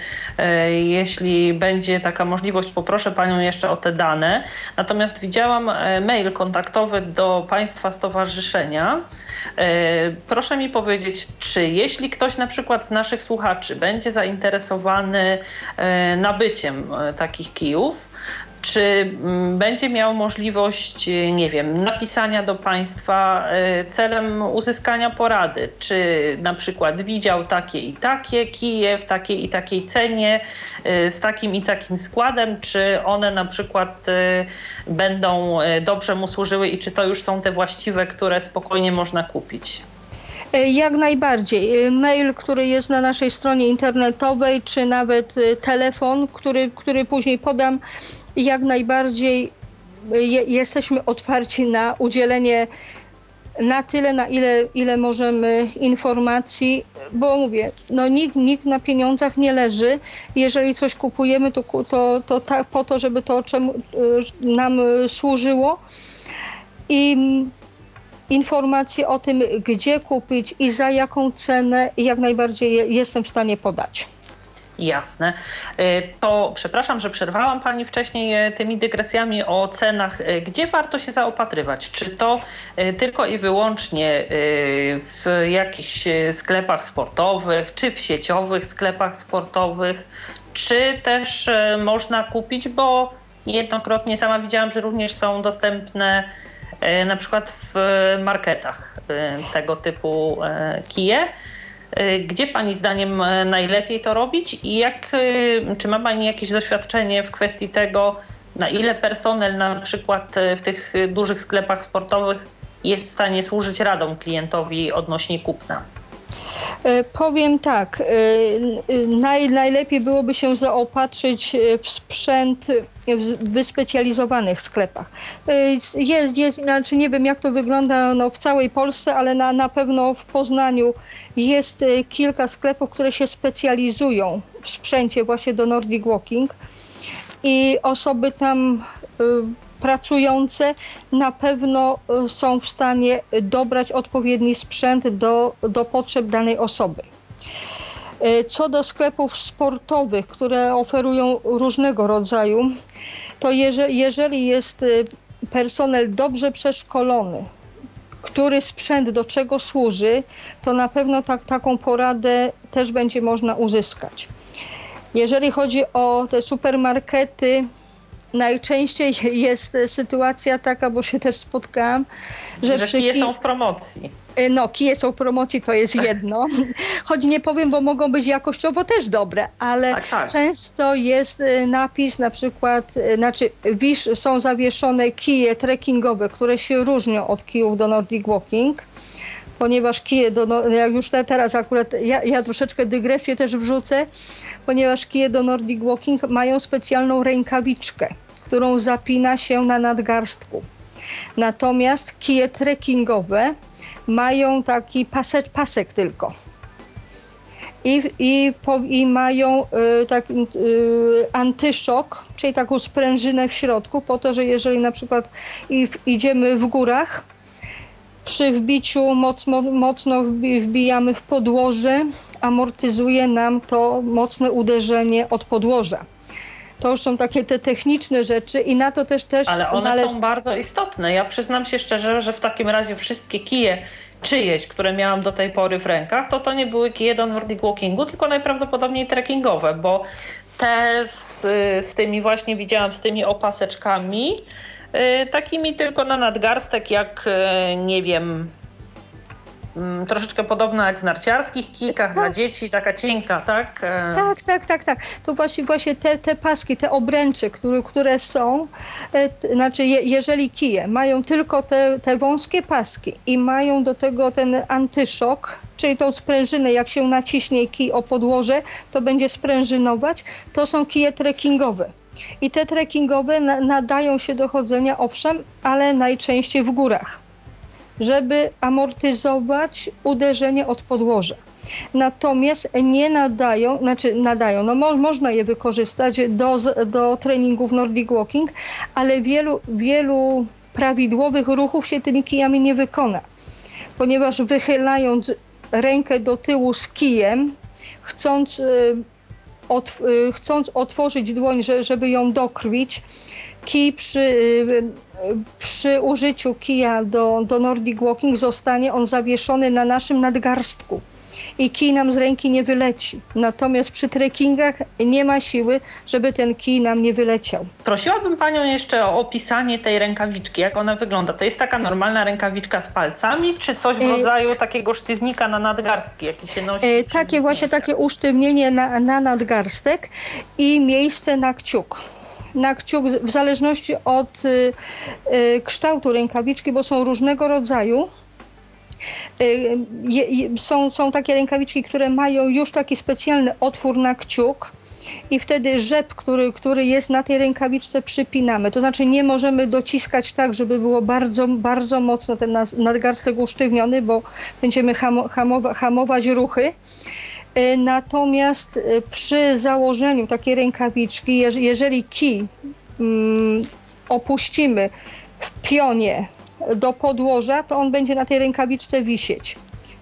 jeśli będzie taka możliwość, poproszę Panią jeszcze o te dane. Natomiast widziałam mail kontaktowy do Państwa Stowarzyszenia. Proszę mi powiedzieć, czy jeśli ktoś na przykład z naszych słuchaczy będzie zainteresowany nabyciem takich kijów, czy mm, będzie miał możliwość, e, nie wiem, napisania do Państwa e, celem uzyskania porady? Czy na przykład widział takie i takie kije w takiej i takiej cenie, e, z takim i takim składem? Czy one na przykład będą dobrze mu służyły i czy to już są te właściwe, które spokojnie można kupić? Jak najbardziej. Mail, który jest na naszej stronie internetowej, czy nawet telefon, który, który później podam, jak najbardziej je, jesteśmy otwarci na udzielenie na tyle, na ile, ile możemy informacji, bo mówię, no nikt, nikt na pieniądzach nie leży. Jeżeli coś kupujemy, to, to, to po to, żeby to e, nam służyło. I mm, informacje o tym, gdzie kupić i za jaką cenę, jak najbardziej je- jestem w stanie podać. Jasne. Y, To przepraszam, że przerwałam Pani wcześniej y, tymi dygresjami o cenach. Y, Gdzie warto się zaopatrywać? Czy to tylko i wyłącznie w jakichś sklepach sportowych, czy w sieciowych sklepach sportowych, czy też można kupić, bo niejednokrotnie sama widziałam, że również są dostępne na przykład w marketach tego typu kije. Y, Gdzie Pani zdaniem e, najlepiej to robić i jak, y, czy ma Pani jakieś doświadczenie w kwestii tego, na ile personel na przykład e, w tych dużych sklepach sportowych jest w stanie służyć radą klientowi odnośnie kupna? E, Powiem tak, e, e, naj, najlepiej byłoby się zaopatrzyć w sprzęt w wyspecjalizowanych sklepach. Jest, jest, znaczy nie wiem jak to wygląda no, w całej Polsce, ale na, na pewno w Poznaniu jest kilka sklepów, które się specjalizują w sprzęcie właśnie do Nordic Walking i osoby tam pracujące na pewno y, są w stanie dobrać odpowiedni sprzęt do, do potrzeb danej osoby. Y, Co do sklepów sportowych, które oferują różnego rodzaju, to jeżeli, jest y, personel dobrze przeszkolony, który sprzęt do czego służy, to na pewno tak, taką poradę też będzie można uzyskać. Jeżeli chodzi o te supermarkety, najczęściej jest sytuacja taka, bo się też spotkałam, że, Że kije ki- są w promocji. no, kije są w promocji, to jest jedno. Choć nie powiem, bo mogą być jakościowo też dobre, ale Tak, tak. często jest y, napis na przykład, y, znaczy wisz, są zawieszone kije trekkingowe, które się różnią od kijów do Nordic Walking. Ponieważ kije, do, no, jak już te, teraz akurat, ja, ja troszeczkę dygresję też wrzucę, ponieważ kije do Nordic Walking mają specjalną rękawiczkę, którą zapina się na nadgarstku. Natomiast kije trekkingowe mają taki pasek, pasek tylko. I, i, po, i mają y, taki y, antyszok, czyli taką sprężynę w środku, po to, że jeżeli na przykład i w, idziemy w górach, przy wbiciu mocno, mocno wbi, wbijamy w podłoże, amortyzuje nam to mocne uderzenie od podłoża. To już są takie te techniczne rzeczy i na to też też Ale one należy- są bardzo istotne. Ja przyznam się szczerze, że w takim razie wszystkie kije czyjeś, które miałam do tej pory w rękach, to to nie były kije do Nordic Walkingu, tylko najprawdopodobniej trekkingowe, bo te z, z tymi właśnie widziałam, z tymi opaseczkami, takimi tylko na nadgarstek, jak y, nie wiem, mm, troszeczkę podobna jak w narciarskich kijkach Tak. dla dzieci, taka cienka, tak? E, Tak, tak, tak, tak. To właśnie, właśnie te, te paski, te obręcze, które, które są, e, znaczy je, jeżeli kije mają tylko te, te wąskie paski i mają do tego ten antyszok, czyli tą sprężynę, jak się naciśnie kij o podłoże, to będzie sprężynować, to są kije trekkingowe. I te trekkingowe na, nadają się do chodzenia, owszem, ale najczęściej w górach, żeby amortyzować uderzenie od podłoża. Natomiast nie nadają, znaczy nadają, no mo, można je wykorzystać do, do treningów Nordic Walking, ale wielu, wielu prawidłowych ruchów się tymi kijami nie wykona, ponieważ wychylając rękę do tyłu z kijem, chcąc, y, otw- y, chcąc otworzyć dłoń, że, żeby ją dokrwić, kij przy, y, przy użyciu kija do, do Nordic Walking zostanie on zawieszony na naszym nadgarstku i kij nam z ręki nie wyleci. Natomiast przy trekkingach nie ma siły, żeby ten kij nam nie wyleciał. Prosiłabym Panią jeszcze o opisanie tej rękawiczki, jak ona wygląda. To jest taka normalna rękawiczka z palcami, czy coś w E, rodzaju takiego sztywnika na nadgarstki, jaki się nosi? E, takie właśnie takie usztywnienie na, na nadgarstek i miejsce na kciuk. Na kciuk w zależności od y, y, kształtu rękawiczki, bo są różnego rodzaju. Y, są, są takie rękawiczki, które mają już taki specjalny otwór na kciuk i wtedy rzep, który, który jest na tej rękawiczce przypinamy. To znaczy nie możemy dociskać tak, żeby było bardzo, bardzo mocno ten nadgarstek usztywniony, bo będziemy hamo, hamowa, hamować ruchy. E, Natomiast e, przy założeniu takiej rękawiczki, jeż- jeżeli kij mm, opuścimy w pionie do podłoża, to on będzie na tej rękawiczce wisieć.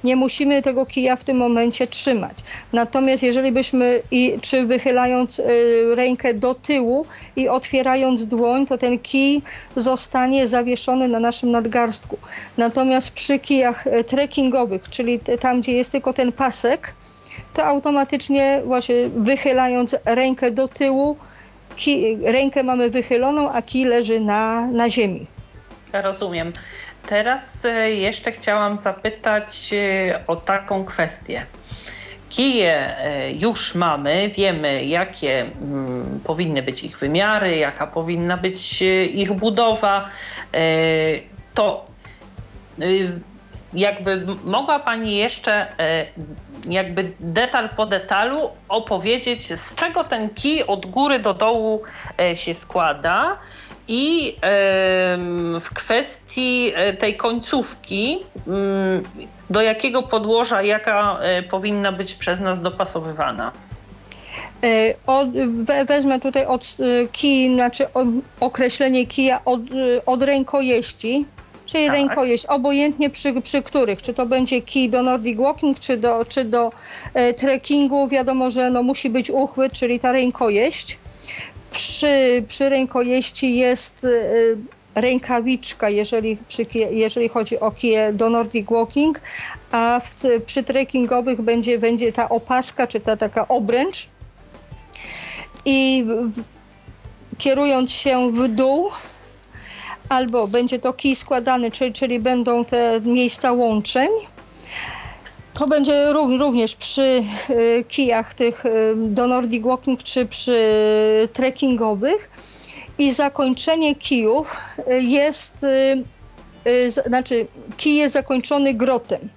Nie musimy tego kija w tym momencie trzymać. Natomiast jeżeli byśmy, i, czy wychylając y, rękę do tyłu i otwierając dłoń, to ten kij zostanie zawieszony na naszym nadgarstku. Natomiast przy kijach e, trekkingowych, czyli tam, gdzie jest tylko ten pasek, to automatycznie właśnie wychylając rękę do tyłu, rękę mamy wychyloną, a kij leży na, na ziemi. Rozumiem. Teraz e, jeszcze chciałam zapytać e, o taką kwestię. Kije e, już mamy, wiemy jakie mm, powinny być ich wymiary, jaka powinna być ich budowa. To jakby mogła Pani jeszcze jakby detal po detalu opowiedzieć, z czego ten kij od góry do dołu się składa i w kwestii e, tej końcówki, mm, do jakiego podłoża jaka e, powinna być przez nas dopasowywana. E, Od, we, wezmę tutaj od kij, znaczy o, określenie kija od, od rękojeści, czyli Tak. rękojeść, obojętnie przy, przy których, czy to będzie kij do Nordic Walking, czy do, czy do e, trekkingu, wiadomo, że no, musi być uchwyt, czyli ta rękojeść. Przy, przy rękojeści jest e, rękawiczka, jeżeli, przy, jeżeli chodzi o kije do Nordic Walking, a w, przy trekkingowych będzie, będzie ta opaska, czy ta taka obręcz, i w- kierując się w dół, albo będzie to kij składany, czyli, czyli będą te miejsca łączeń. To będzie ró- również przy y, kijach tych y, do Nordic Walking czy przy trekkingowych. I zakończenie kijów y, jest, znaczy kij jest zakończony grotem.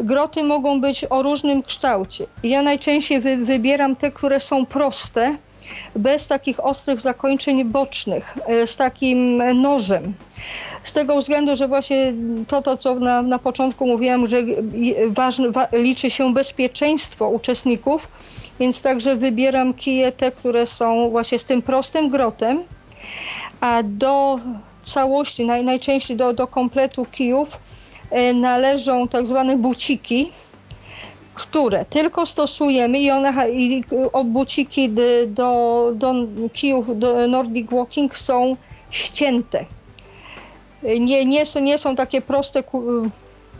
Groty mogą być o różnym kształcie. Ja najczęściej wy, wybieram te, które są proste, bez takich ostrych zakończeń bocznych, z takim nożem. Z tego względu, że właśnie to, to co na, na początku mówiłam, że ważne, wa, liczy się bezpieczeństwo uczestników, więc także wybieram kije te, które są właśnie z tym prostym grotem, a do całości, naj, najczęściej do, do kompletu kijów e, należą tak zwane buciki, które tylko stosujemy i one i buciki do, do kijów do Nordic Walking są ścięte. Nie, nie, są, nie są takie proste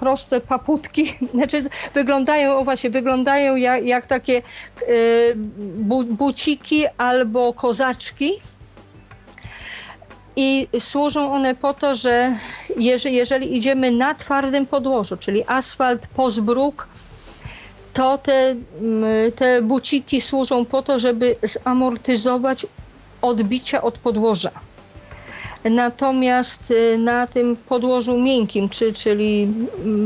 proste paputki, znaczy wyglądają, o właśnie, wyglądają jak, jak takie y, bu, buciki albo kozaczki. I służą one po to, że jeżeli, jeżeli idziemy na twardym podłożu, czyli asfalt, pozbróg, to te, te buciki służą po to, żeby zamortyzować odbicia od podłoża. Natomiast y, na tym podłożu miękkim, czy, czyli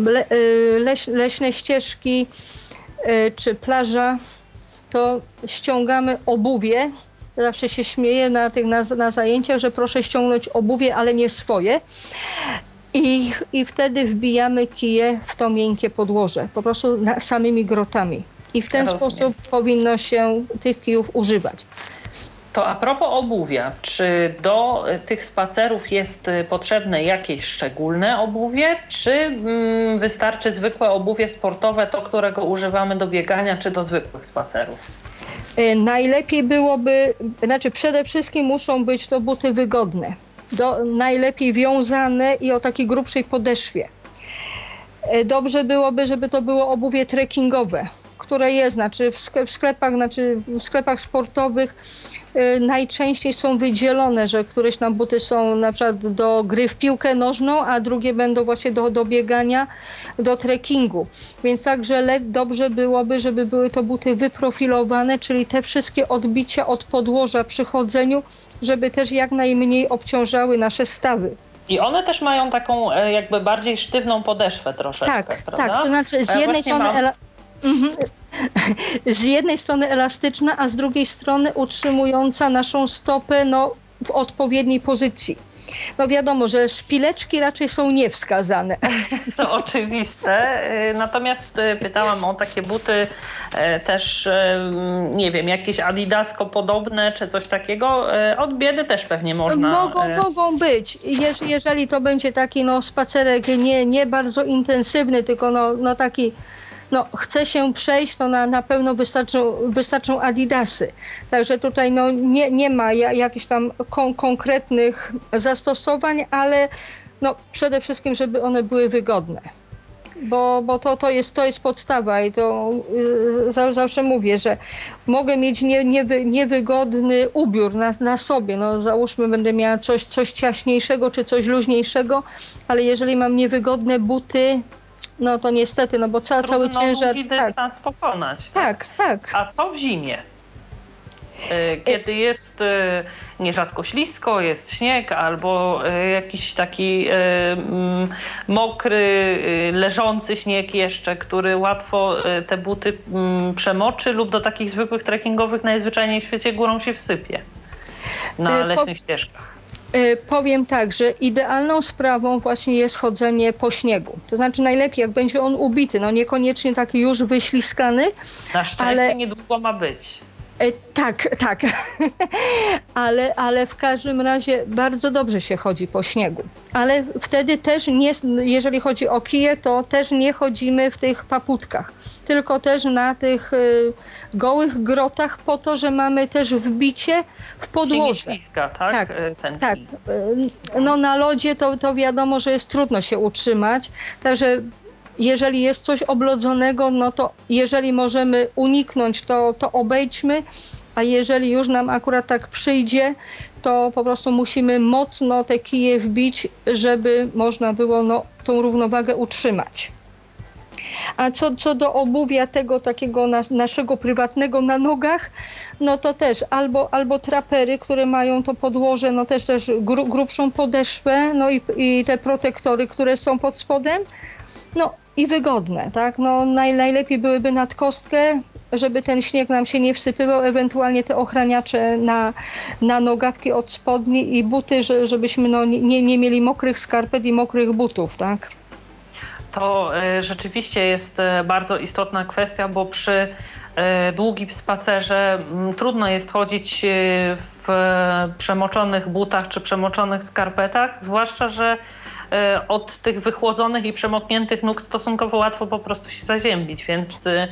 le, y, leś, leśne ścieżki y, czy plaża, to ściągamy obuwie. Zawsze się śmieję na tych na, na zajęciach, że proszę ściągnąć obuwie, ale nie swoje. I, I wtedy wbijamy kije w to miękkie podłoże, po prostu na, samymi grotami. I w ten Rozumiem. sposób powinno się tych kijów używać. To a propos obuwia, czy do y, tych spacerów jest y, potrzebne jakieś szczególne obuwie, czy mm, wystarczy zwykłe obuwie sportowe, to którego używamy do biegania, czy do zwykłych spacerów? E, Najlepiej byłoby, znaczy przede wszystkim muszą być to buty wygodne, do, najlepiej wiązane i o takiej grubszej podeszwie. Dobrze byłoby, żeby to było obuwie trekkingowe, które jest, znaczy w sklep- w sklepach, znaczy w sklepach sportowych najczęściej są wydzielone, że któreś tam buty są na przykład do gry w piłkę nożną, a drugie będą właśnie do, do biegania, do trekkingu. Więc także le- dobrze byłoby, żeby były to buty wyprofilowane, czyli te wszystkie odbicia od podłoża przy chodzeniu, żeby też jak najmniej obciążały nasze stawy. I one też mają taką e, jakby bardziej sztywną podeszwę troszeczkę, Tak, prawda? tak. To znaczy z ja jednej strony mam- Mhm. z jednej strony elastyczna, a z drugiej strony utrzymująca naszą stopę no, w odpowiedniej pozycji. No wiadomo, że szpileczki raczej są niewskazane. To oczywiste. Y, Natomiast y, pytałam o takie buty e, też, nie wiem, jakieś adidasko podobne czy coś takiego. Od biedy też pewnie można. Mogą, mogą być. Jeż, jeżeli to będzie taki no, spacerek nie, nie bardzo intensywny, tylko no, no taki no, chce się przejść, to na, na pewno wystarczą, wystarczą adidasy. Także tutaj no, nie, nie ma ja, jakichś tam kon, konkretnych zastosowań, ale no, przede wszystkim, żeby one były wygodne. Bo, bo to, to, jest, to jest podstawa i to y, za- zawsze mówię, że mogę mieć nie, niewy, niewygodny ubiór na, na sobie. No, załóżmy, będę miała coś, coś ciaśniejszego czy coś luźniejszego, ale jeżeli mam niewygodne buty, no to niestety, no bo ca, cały ciężar. długi Tak, dystans pokonać. tak, tak. A co w zimie? E, Kiedy jest e, nierzadko ślisko, jest śnieg albo e, jakiś taki e, mokry, e, leżący śnieg jeszcze, który łatwo e, te buty przemoczy lub do takich zwykłych trekkingowych najzwyczajniej w świecie górą się wsypie na E, leśnych ścieżkach. Y, Powiem tak, że idealną sprawą właśnie jest chodzenie po śniegu. To znaczy najlepiej, jak będzie on ubity, no niekoniecznie taki już wyśliskany. Na szczęście ale- niedługo ma być. E, tak, tak. ale, ale w każdym razie bardzo dobrze się chodzi po śniegu. Ale wtedy też nie, jeżeli chodzi o kije, to też nie chodzimy w tych paputkach, tylko też na tych y, gołych grotach po to, że mamy też wbicie w Się podłoże. śliska, tak? Tak, E, Ten Tak, no na lodzie to, to wiadomo, że jest trudno się utrzymać, także jeżeli jest coś oblodzonego, no to jeżeli możemy uniknąć, to, to obejdźmy, a jeżeli już nam akurat tak przyjdzie, to po prostu musimy mocno te kije wbić, żeby można było no, tą równowagę utrzymać. A co, co do obuwia tego takiego nas, naszego prywatnego na nogach, no to też albo, albo trapery, które mają to podłoże, no też też gru, grubszą podeszwę, no i, i te protektory, które są pod spodem, no i wygodne, tak? No naj, najlepiej byłyby nad kostkę, żeby ten śnieg nam się nie wsypywał, ewentualnie te ochraniacze na, na nogawki od spodni i buty, że, żebyśmy no, nie, nie mieli mokrych skarpet i mokrych butów, tak? To e, rzeczywiście jest e, bardzo istotna kwestia, bo przy długim spacerze trudno jest chodzić w przemoczonych butach czy przemoczonych skarpetach, zwłaszcza, że E, od tych wychłodzonych i przemokniętych nóg stosunkowo łatwo po prostu się zaziębić, więc e,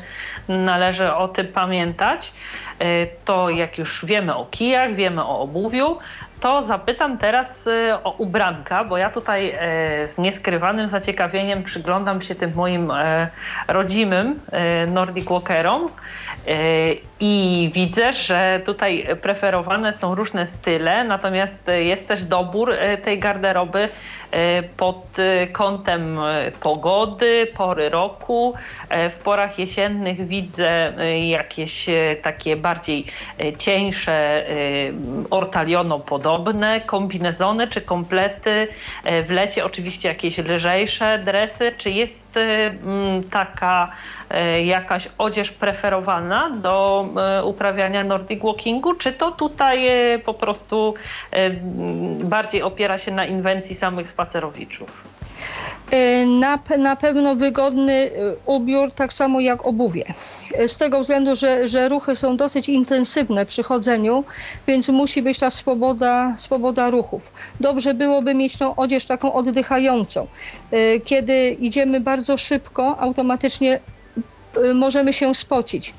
należy o tym pamiętać. E, to jak już wiemy o kijach, wiemy o obuwiu, to zapytam teraz o ubranka, bo ja tutaj z nieskrywanym zaciekawieniem przyglądam się tym moim rodzimym Nordic Walkerom i widzę, że tutaj preferowane są różne style, natomiast jest też dobór tej garderoby pod kątem pogody, pory roku. W porach jesiennych widzę jakieś takie bardziej cieńsze, ortaliono podobne kombinezony czy komplety. W lecie oczywiście jakieś lżejsze dresy. Czy jest taka jakaś odzież preferowana do E, uprawiania Nordic Walkingu, czy to tutaj e, po prostu e, bardziej opiera się na inwencji samych spacerowiczów? Na, na pewno wygodny ubiór, tak samo jak obuwie. Z tego względu, że, że ruchy są dosyć intensywne przy chodzeniu, więc musi być ta swoboda, swoboda ruchów. Dobrze byłoby mieć tą odzież taką oddychającą. Kiedy idziemy bardzo szybko, automatycznie możemy się spocić.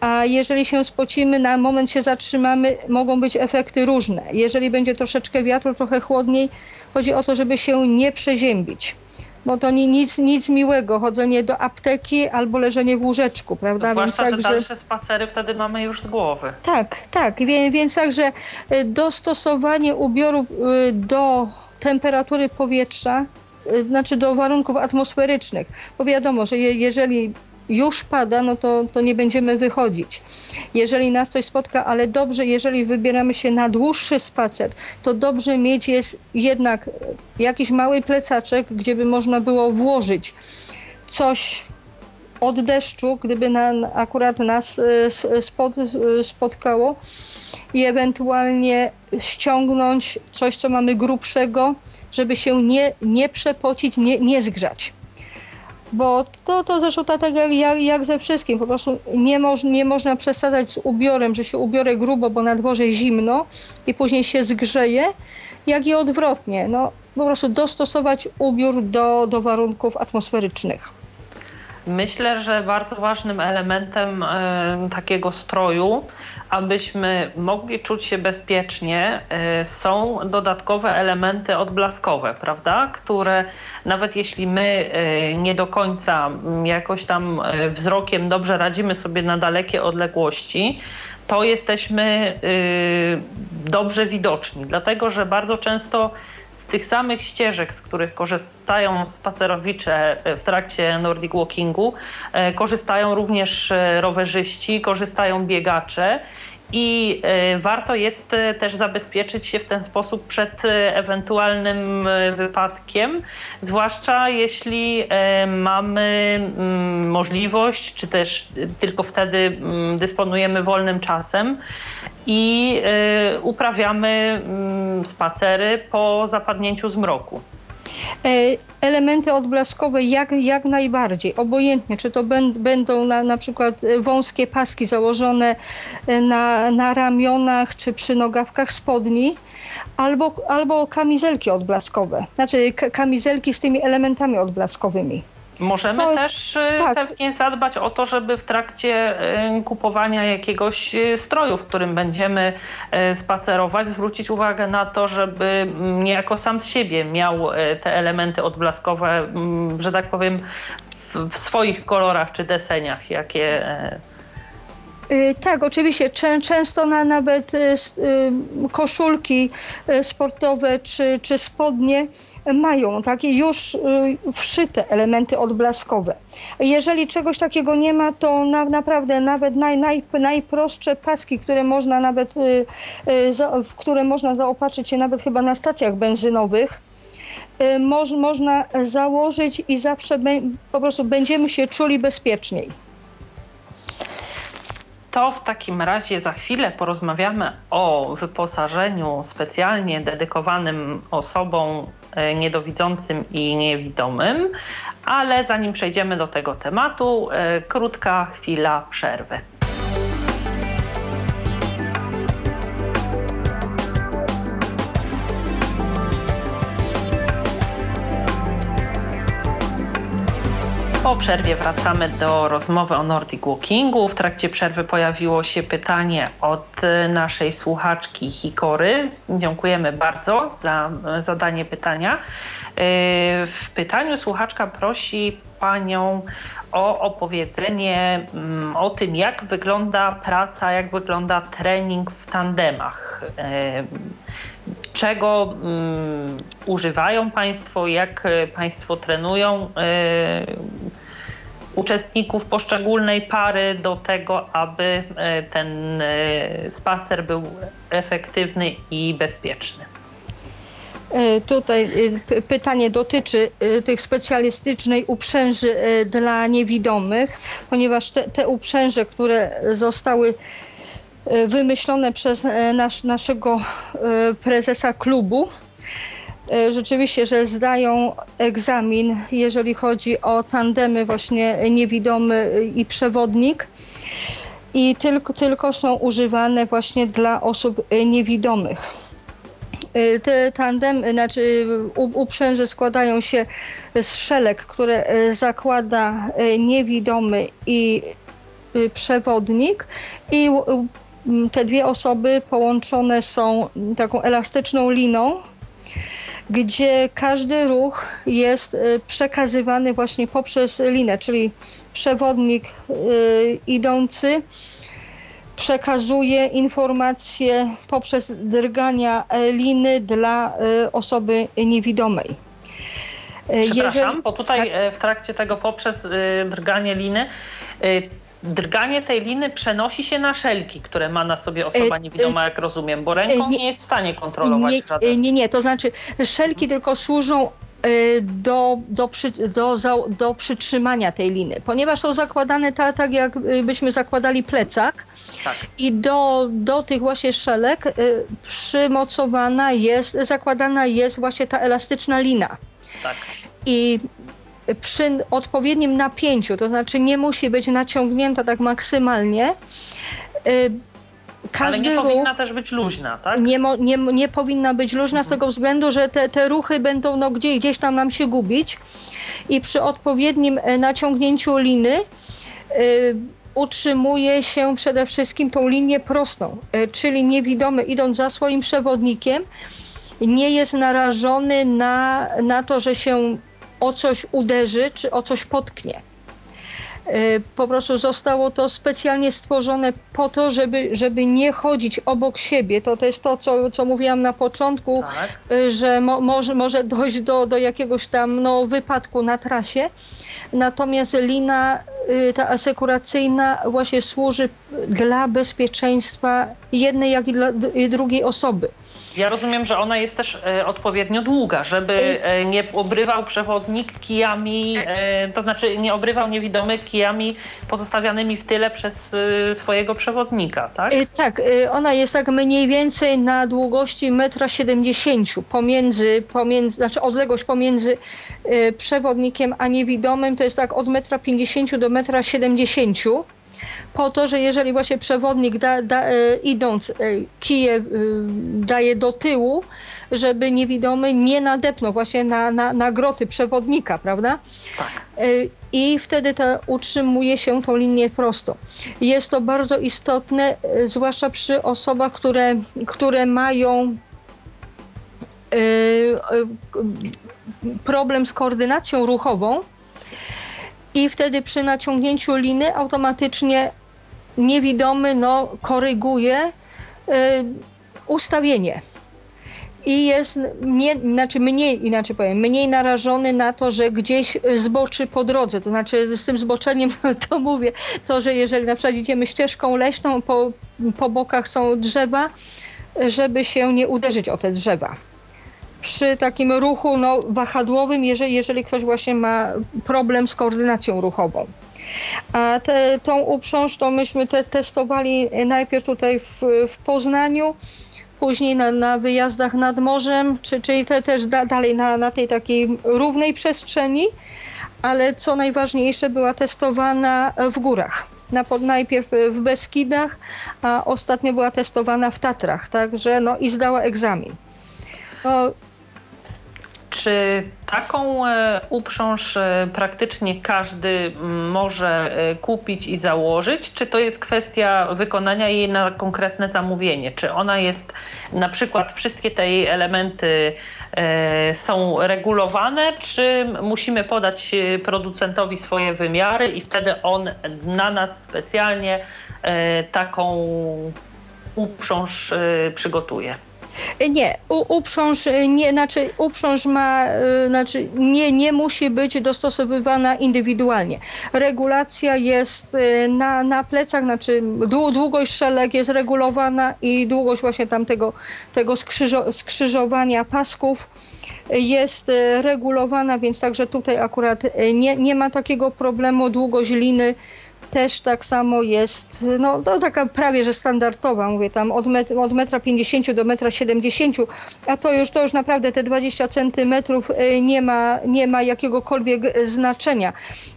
A jeżeli się spocimy, na moment się zatrzymamy, mogą być efekty różne. Jeżeli będzie troszeczkę wiatru, trochę chłodniej, chodzi o to, żeby się nie przeziębić. Bo to nic, nic miłego, chodzenie do apteki albo leżenie w łóżeczku, prawda? Zwłaszcza, więc że dalsze spacery wtedy mamy już z głowy. Tak, tak. Więc, więc także y, dostosowanie ubioru y, do temperatury powietrza, znaczy do warunków atmosferycznych. Bo wiadomo, że je, jeżeli już pada, no to, to nie będziemy wychodzić. Jeżeli nas coś spotka, ale dobrze, jeżeli wybieramy się na dłuższy spacer, to dobrze mieć jest jednak jakiś mały plecaczek, gdzie by można było włożyć coś od deszczu, gdyby na, akurat nas e, spod, e, spotkało i ewentualnie ściągnąć coś, co mamy grubszego, żeby się nie, nie przepocić, nie, nie zgrzać bo to, to zresztą tak jak, jak, jak ze wszystkim, po prostu nie, moż, nie można przesadzać z ubiorem, że się ubiorę grubo, bo na dworze zimno i później się zgrzeje, jak i odwrotnie, no po prostu dostosować ubiór do, do warunków atmosferycznych. Myślę, że bardzo ważnym elementem e, takiego stroju, abyśmy mogli czuć się bezpiecznie, e, są dodatkowe elementy odblaskowe, prawda? Które nawet jeśli my e, nie do końca jakoś tam wzrokiem dobrze radzimy sobie na dalekie odległości, to jesteśmy dobrze widoczni, dlatego że bardzo często z tych samych ścieżek, z których korzystają spacerowicze w trakcie Nordic Walkingu, e, korzystają również e, rowerzyści, korzystają biegacze i e, warto jest też zabezpieczyć się w ten sposób przed ewentualnym wypadkiem, zwłaszcza jeśli mamy mm, możliwość, czy też tylko wtedy mm, dysponujemy wolnym czasem i y, uprawiamy mm, spacery po zapadnięciu zmroku. E, elementy odblaskowe jak, jak najbardziej, obojętnie, czy to będą na, na przykład wąskie paski założone e, na, na ramionach czy przy nogawkach spodni, albo, albo kamizelki odblaskowe, znaczy kamizelki z tymi elementami odblaskowymi. Możemy to, też y, tak. pewnie zadbać o to, żeby w trakcie y, kupowania jakiegoś y, stroju, w którym będziemy spacerować, zwrócić uwagę na to, żeby mm, niejako sam z siebie miał te elementy odblaskowe, mm, że tak powiem, w, w swoich kolorach czy deseniach, jakie tak, oczywiście. Często na nawet koszulki sportowe czy, czy spodnie mają takie już y, wszyte elementy odblaskowe. Jeżeli czegoś takiego nie ma, to na, naprawdę nawet naj, naj, najprostsze paski, które można nawet, y, y, w które można zaopatrzyć się nawet chyba na stacjach benzynowych, moż, można założyć i zawsze be, po prostu będziemy się czuli bezpieczniej. To w takim razie za chwilę porozmawiamy o wyposażeniu specjalnie dedykowanym osobom E, niedowidzącym i niewidomym, ale zanim przejdziemy do tego tematu, e, krótka chwila przerwy. Po przerwie wracamy do rozmowy o Nordic Walkingu. W trakcie przerwy pojawiło się pytanie od naszej słuchaczki Hikory. Dziękujemy bardzo za zadanie pytania. W pytaniu słuchaczka prosi panią o opowiedzenie mm, o tym, jak wygląda praca, jak wygląda trening w tandemach. Czego um, używają Państwo, jak Państwo trenują uczestników poszczególnej pary do tego, aby ten spacer był efektywny i bezpieczny. E, tutaj e, pytanie dotyczy e, tych specjalistycznej uprzęży dla niewidomych, ponieważ te, te uprzęże, które zostały wymyślone przez nasz, naszego prezesa klubu, rzeczywiście, że zdają egzamin, jeżeli chodzi o tandemy właśnie niewidomy i przewodnik i tylko, tylko są używane właśnie dla osób niewidomych. Te tandem, znaczy uprzęże składają się z szelek, które zakłada niewidomy i przewodnik i te dwie osoby połączone są taką elastyczną liną, gdzie każdy ruch jest przekazywany właśnie poprzez linę, czyli przewodnik idący przekazuje informacje poprzez drgania liny dla e, osoby niewidomej. E, Przepraszam, Jeżeli... bo tutaj tak. E, w trakcie tego poprzez drganie liny drganie tej liny przenosi się na szelki, które ma na sobie osoba niewidoma, jak rozumiem, bo ręką nie, nie jest w stanie kontrolować nie, żaden Nie, nie, to znaczy szelki tylko służą do, do, przy, do, do przytrzymania tej liny, ponieważ są zakładane tak, tak jakbyśmy zakładali plecak tak. i do, do tych właśnie szelek przymocowana jest, zakładana jest właśnie ta elastyczna lina. Tak. I przy odpowiednim napięciu, to znaczy nie musi być naciągnięta tak maksymalnie, każdy Ale nie ruch, powinna też być luźna, tak? Nie, nie, nie powinna być luźna z tego względu, że te, te ruchy będą no, gdzieś, gdzieś tam nam się gubić i przy odpowiednim e, naciągnięciu liny y, utrzymuje się przede wszystkim tą linię prostą, y, czyli niewidomy idąc za swoim przewodnikiem nie jest narażony na, na to, że się o coś uderzy czy o coś potknie. Y, po prostu zostało to specjalnie stworzone po to, żeby, żeby nie chodzić obok siebie. To, to jest to, co, co mówiłam na początku, tak. Y, że mo, może, może dojść do, do jakiegoś tam no, wypadku na trasie. Natomiast lina y, ta asekuracyjna właśnie służy dla bezpieczeństwa jednej jak i drugiej osoby. Ja rozumiem, że ona jest też e, odpowiednio długa, żeby e, nie obrywał przewodnik kijami, e, to znaczy nie obrywał niewidomy kijami pozostawianymi w tyle przez e, swojego przewodnika, tak? E, tak, e, ona jest tak mniej więcej na długości 1,70 m pomiędzy, pomiędzy, znaczy odległość pomiędzy przewodnikiem a niewidomym to jest tak od 1,50 m do 1,70 m po to, że jeżeli właśnie przewodnik da, da, e, idąc e, kije e, daje do tyłu, żeby niewidomy nie nadepnął właśnie na, na, na groty przewodnika, prawda? Tak. I wtedy to utrzymuje się tą linię prostą. Jest to bardzo istotne, zwłaszcza przy osobach, które, które mają problem z koordynacją ruchową i wtedy przy naciągnięciu liny automatycznie niewidomy no, koryguje y, ustawienie i jest nie, znaczy mniej, inaczej powiem, mniej narażony na to, że gdzieś zboczy po drodze. To znaczy z tym zboczeniem to mówię, to, że jeżeli na przykład idziemy ścieżką leśną, po, po bokach są drzewa, żeby się nie uderzyć o te drzewa. Przy takim ruchu no, wahadłowym, jeżeli, jeżeli ktoś właśnie ma problem z koordynacją ruchową. A te, tą uprząż to myśmy te, testowali najpierw tutaj w, w Poznaniu, później na, na wyjazdach nad morzem, czy, czyli te, też da, dalej na, na tej takiej równej przestrzeni, ale co najważniejsze była testowana w górach. Na, najpierw w Beskidach, a ostatnio była testowana w Tatrach, także no i zdała egzamin. No, Czy taką e, uprząż e, praktycznie każdy może kupić i założyć? Czy to jest kwestia wykonania jej na konkretne zamówienie? Czy ona jest na przykład wszystkie te jej elementy są regulowane, czy musimy podać producentowi swoje wymiary i wtedy on na nas specjalnie taką uprząż przygotuje? Nie, u, uprząż, y, nie, znaczy uprząż ma, y, znaczy nie, nie musi być dostosowywana indywidualnie. Regulacja jest y, na, na plecach, znaczy długość szelek jest regulowana i długość właśnie tamtego tego skrzyżo, skrzyżowania pasków jest regulowana, więc także tutaj akurat nie, nie ma takiego problemu. Długość liny też tak samo jest, no to taka prawie że standardowa, mówię tam od, met, od metra 50 do metra 70, a to już, to już naprawdę te 20 centymetrów y, nie ma, nie ma jakiegokolwiek znaczenia.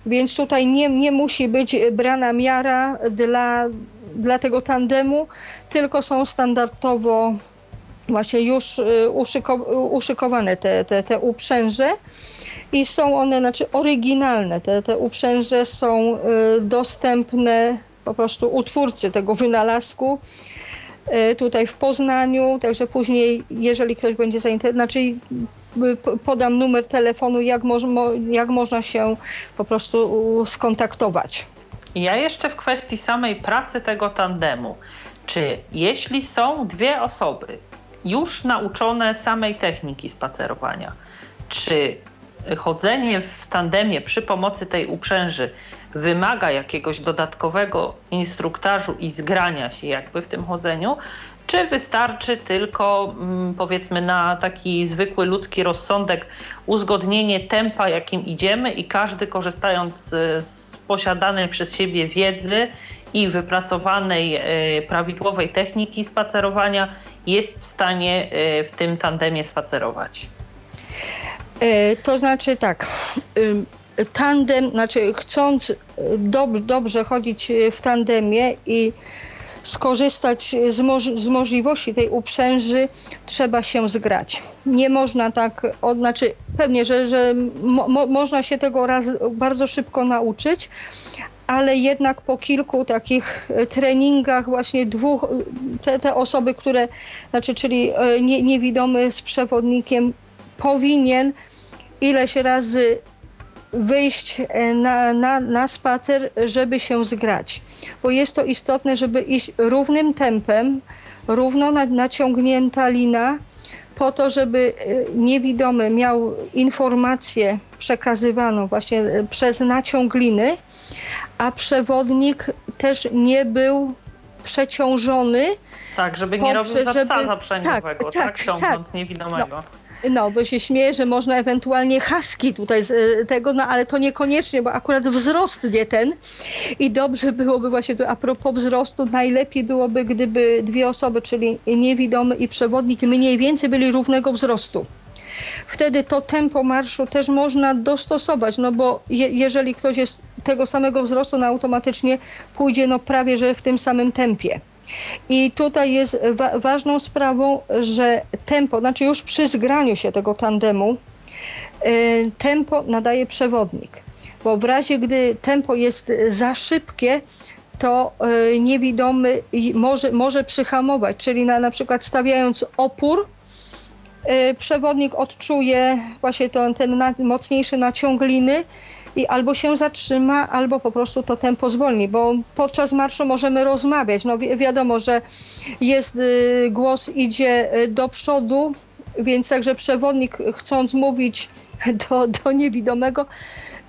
Więc tutaj nie, nie musi być brana miara dla, dla tego tandemu, tylko są standardowo właśnie już y, uszyko, uszykowane te, te, te uprzęże i są one, znaczy oryginalne, te, te uprzęże są y, dostępne po prostu u twórcy tego wynalazku y, tutaj w Poznaniu, także później, jeżeli ktoś będzie zainteresowany, znaczy y, podam numer telefonu, jak, mo jak można się po prostu skontaktować. Ja jeszcze w kwestii samej pracy tego tandemu. Czy jeśli są dwie osoby już nauczone samej techniki spacerowania, czy chodzenie w tandemie przy pomocy tej uprzęży wymaga jakiegoś dodatkowego instruktażu i zgrania się jakby w tym chodzeniu, czy wystarczy tylko mm, powiedzmy na taki zwykły ludzki rozsądek uzgodnienie tempa, jakim idziemy i każdy korzystając z, posiadanej przez siebie wiedzy i wypracowanej y, prawidłowej techniki spacerowania jest w stanie y, w tym tandemie spacerować? E, to znaczy tak, tandem, znaczy chcąc dobrze, dobrze chodzić w tandemie i skorzystać z, z, możliwości tej uprzęży, trzeba się zgrać. Nie można tak, od, znaczy pewnie, że, że mo można się tego raz bardzo szybko nauczyć, ale jednak po kilku takich treningach właśnie dwóch, te, te osoby, które, znaczy czyli e, nie, niewidomy z przewodnikiem powinien ileś razy wyjść e, na, na, na spacer, żeby się zgrać. Bo jest to istotne, żeby iść równym tempem, równo naciągnięta lina, po to, żeby e, niewidomy miał informację przekazywaną właśnie e, przez naciągliny, a przewodnik też nie był przeciążony. Tak, żeby nie robił za psa zaprzęgowego, tak, tak, tak ciągnąc tak. niewidomego. No. No, bo się śmieję, że można ewentualnie haski tutaj z e, tego, no ale to niekoniecznie, bo akurat wzrost nie ten. I dobrze byłoby właśnie, a propos wzrostu, najlepiej byłoby, gdyby dwie osoby, czyli niewidomy i przewodnik, mniej więcej byli równego wzrostu. Wtedy to tempo marszu też można dostosować, no bo je, jeżeli ktoś jest tego samego wzrostu, no automatycznie pójdzie no prawie, że w tym samym tempie. I tutaj jest wa ważną sprawą, że tempo, znaczy już przy zgraniu się tego tandemu, y, tempo nadaje przewodnik. Bo w razie, gdy tempo jest za szybkie, to y, niewidomy może, może przyhamować, czyli na, na przykład stawiając opór, y, przewodnik odczuje właśnie to, ten na, mocniejszy naciąg liny i albo się zatrzyma, albo po prostu to tempo zwolni, bo podczas marszu możemy rozmawiać. No wi wiadomo, że jest y, głos idzie y, do przodu, więc także przewodnik chcąc mówić do, do niewidomego,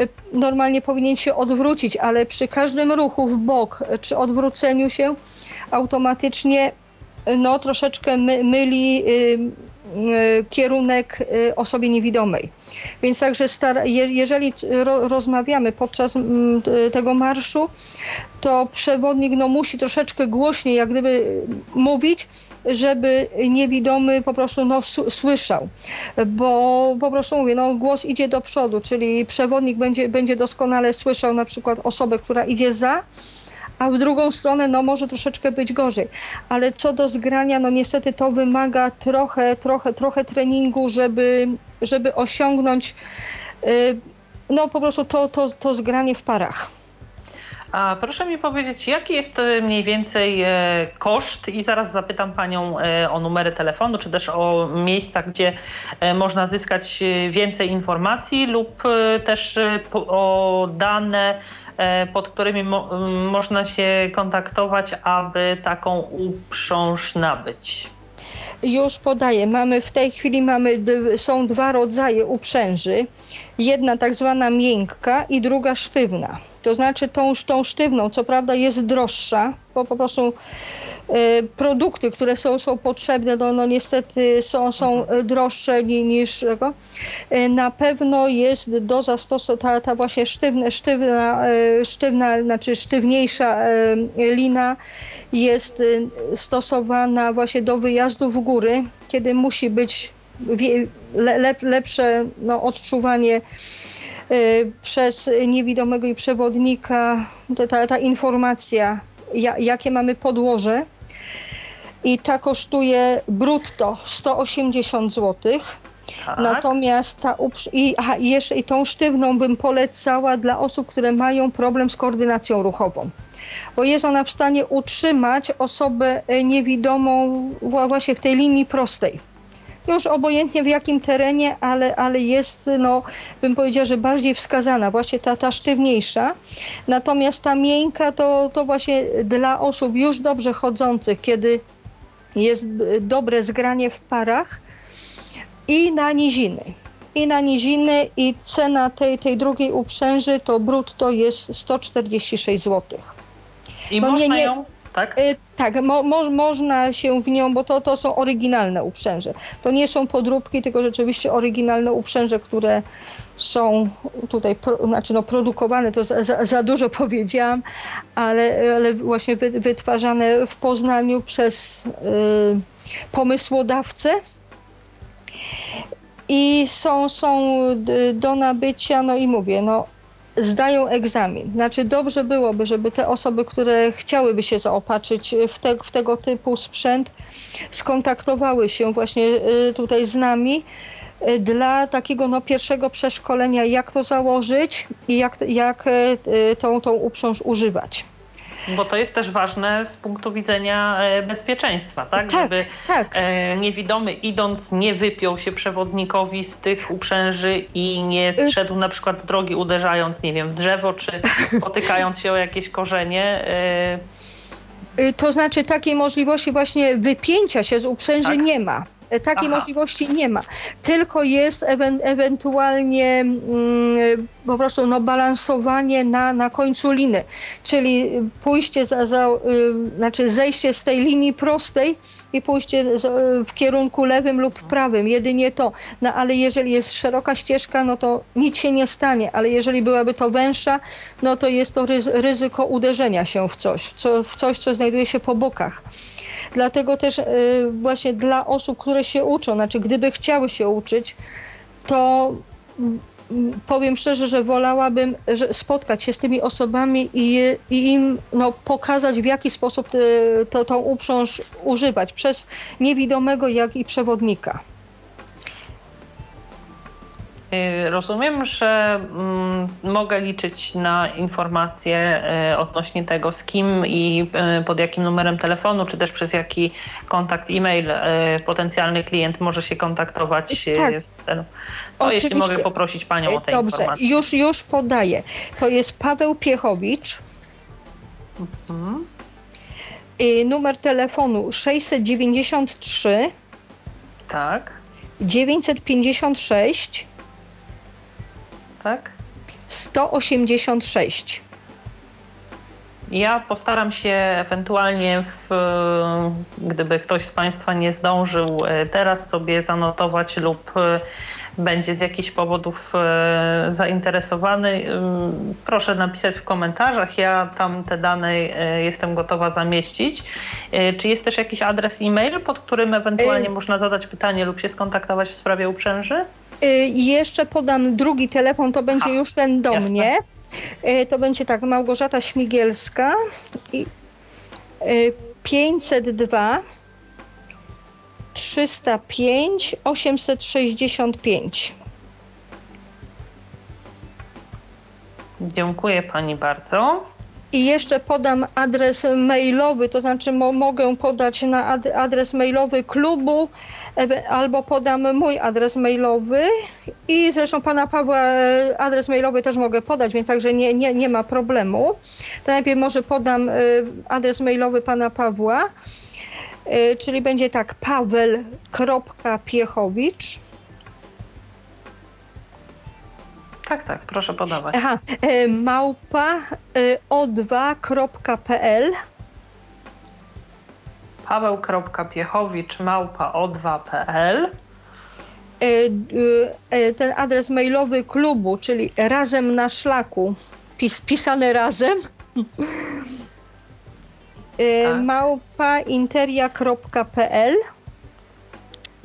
y, normalnie powinien się odwrócić, ale przy każdym ruchu w bok czy odwróceniu się automatycznie no, troszeczkę my, myli Y, kierunek y, osobie niewidomej. Więc także jeżeli rozmawiamy podczas mm, tego marszu, to przewodnik no, musi troszeczkę głośniej jak gdyby mówić, żeby niewidomy po prostu no, słyszał. Bo po prostu mówię, no, głos idzie do przodu, czyli przewodnik będzie, będzie doskonale słyszał na przykład osobę, która idzie za, a w drugą stronę no może troszeczkę być gorzej. Ale co do zgrania, no niestety to wymaga trochę, trochę, trochę treningu, żeby żeby osiągnąć y, no po prostu to, to, to zgranie w parach. A proszę mi powiedzieć, jaki jest e, mniej więcej e, koszt i zaraz zapytam Panią o numery telefonu, czy też o miejsca, gdzie można zyskać więcej informacji lub też o dane, pod którymi mo można się kontaktować, aby taką uprząż nabyć. Już podaję. Mamy w tej chwili mamy, są dwa rodzaje uprzęży. Jedna tak zwana miękka i druga sztywna. To znaczy tą, tą sztywną, co prawda jest droższa, bo po prostu e, produkty, które są, są potrzebne, no, no niestety są, są droższe niż tego. E, na pewno jest do zastosowania ta, ta właśnie sztywna, sztywna, sztywna, znaczy sztywniejsza lina jest stosowana właśnie do wyjazdu w góry, kiedy musi być lepsze no, odczuwanie Y, przez niewidomego i przewodnika ta, ta informacja, jakie mamy podłoże. I ta kosztuje brutto 180 zł. Tak. Natomiast ta i, aha, jeszcze i tą sztywną bym polecała dla osób, które mają problem z koordynacją ruchową. Bo jest ona w stanie utrzymać osobę niewidomą właśnie w tej linii prostej już obojętnie w jakim terenie, ale, ale jest, no, bym powiedziała, że bardziej wskazana, właśnie ta, ta sztywniejsza. Natomiast ta miękka to, to właśnie dla osób już dobrze chodzących, kiedy jest dobre zgranie w parach i na niziny. I na niziny i cena tej, tej drugiej uprzęży to brutto jest 146 zł. I no można nie, ją tak? Y, tak, mo, mo, można się w nią, bo to, to są oryginalne uprzęże. To nie są podróbki, tylko rzeczywiście oryginalne uprzęże, które są tutaj, pro, znaczy no produkowane, to za, za, za dużo powiedziałam, ale, ale właśnie wy, wytwarzane w Poznaniu przez y, pomysłodawcę. I są, są do nabycia, no i mówię, no zdają egzamin. Znaczy dobrze byłoby, żeby te osoby, które chciałyby się zaopatrzyć w, te, w tego typu sprzęt, skontaktowały się właśnie y, tutaj z nami y, dla takiego no, pierwszego przeszkolenia, jak to założyć i jak, jak y, tą, tą uprząż używać. Bo to jest też ważne z punktu widzenia e, bezpieczeństwa, tak? tak Żeby tak. E, niewidomy idąc nie wypiął się przewodnikowi z tych uprzęży i nie y- zszedł na przykład z drogi uderzając, nie wiem, w drzewo czy potykając się o jakieś korzenie. E. Y, to znaczy takiej możliwości właśnie wypięcia się z uprzęży tak. nie ma. E, takiej Aha. możliwości nie ma. Tylko jest ewen ewentualnie mm, po prostu no, balansowanie na, na końcu liny, czyli pójście za, za y, znaczy zejście z tej linii prostej i pójście w kierunku lewym lub prawym, jedynie to. No ale jeżeli jest szeroka ścieżka, no to nic się nie stanie, ale jeżeli byłaby to węższa, no to jest to ryzyko uderzenia się w coś, w, co, w coś, co znajduje się po bokach. Dlatego też y, właśnie dla osób, które się uczą, znaczy gdyby chciały się uczyć, to mm, powiem szczerze, że wolałabym spotkać się z tymi osobami i, i im no, pokazać, w jaki sposób y, to, tą uprząż używać, przez niewidomego, jak i przewodnika. Y, rozumiem, że mm, mogę liczyć na informacje y, odnośnie tego, z kim i y, pod jakim numerem telefonu, czy też przez jaki kontakt e-mail potencjalny klient może się kontaktować tak. w celu. To Oczywiście. jeśli mogę poprosić Panią o te Dobrze, informacje. już, już podaję. To jest Paweł Piechowicz. Mhm. Numer telefonu 693 tak 956 tak? 186. Ja postaram się ewentualnie, w, gdyby ktoś z Państwa nie zdążył e, teraz sobie zanotować lub e, będzie z jakichś powodów e, zainteresowany, proszę napisać w komentarzach. Ja tam te dane jestem gotowa zamieścić. Czy jest też jakiś adres e-mail, pod którym ewentualnie można zadać pytanie lub się skontaktować w sprawie uprzęży? Y, I jeszcze podam drugi telefon, to będzie już ten do jasne. mnie. Y, to będzie tak, Małgorzata Śmigielska i 502 305 865. Dziękuję pani bardzo. I jeszcze podam adres mailowy, to znaczy mo mogę podać na ad adres mailowy klubu albo podam mój adres mailowy i zresztą pana Pawła e, adres mailowy też mogę podać, więc także nie, nie, nie ma problemu. To najpierw może podam e, adres mailowy pana Pawła, e, czyli będzie tak paweł.piechowicz Tak, tak, proszę podawać. Aha, małpa o2.pl paweł.piechowicz małpa o2.pl e, e, ten adres mailowy klubu, czyli razem na szlaku, pis, pisane razem, e, tak. małpa interia.pl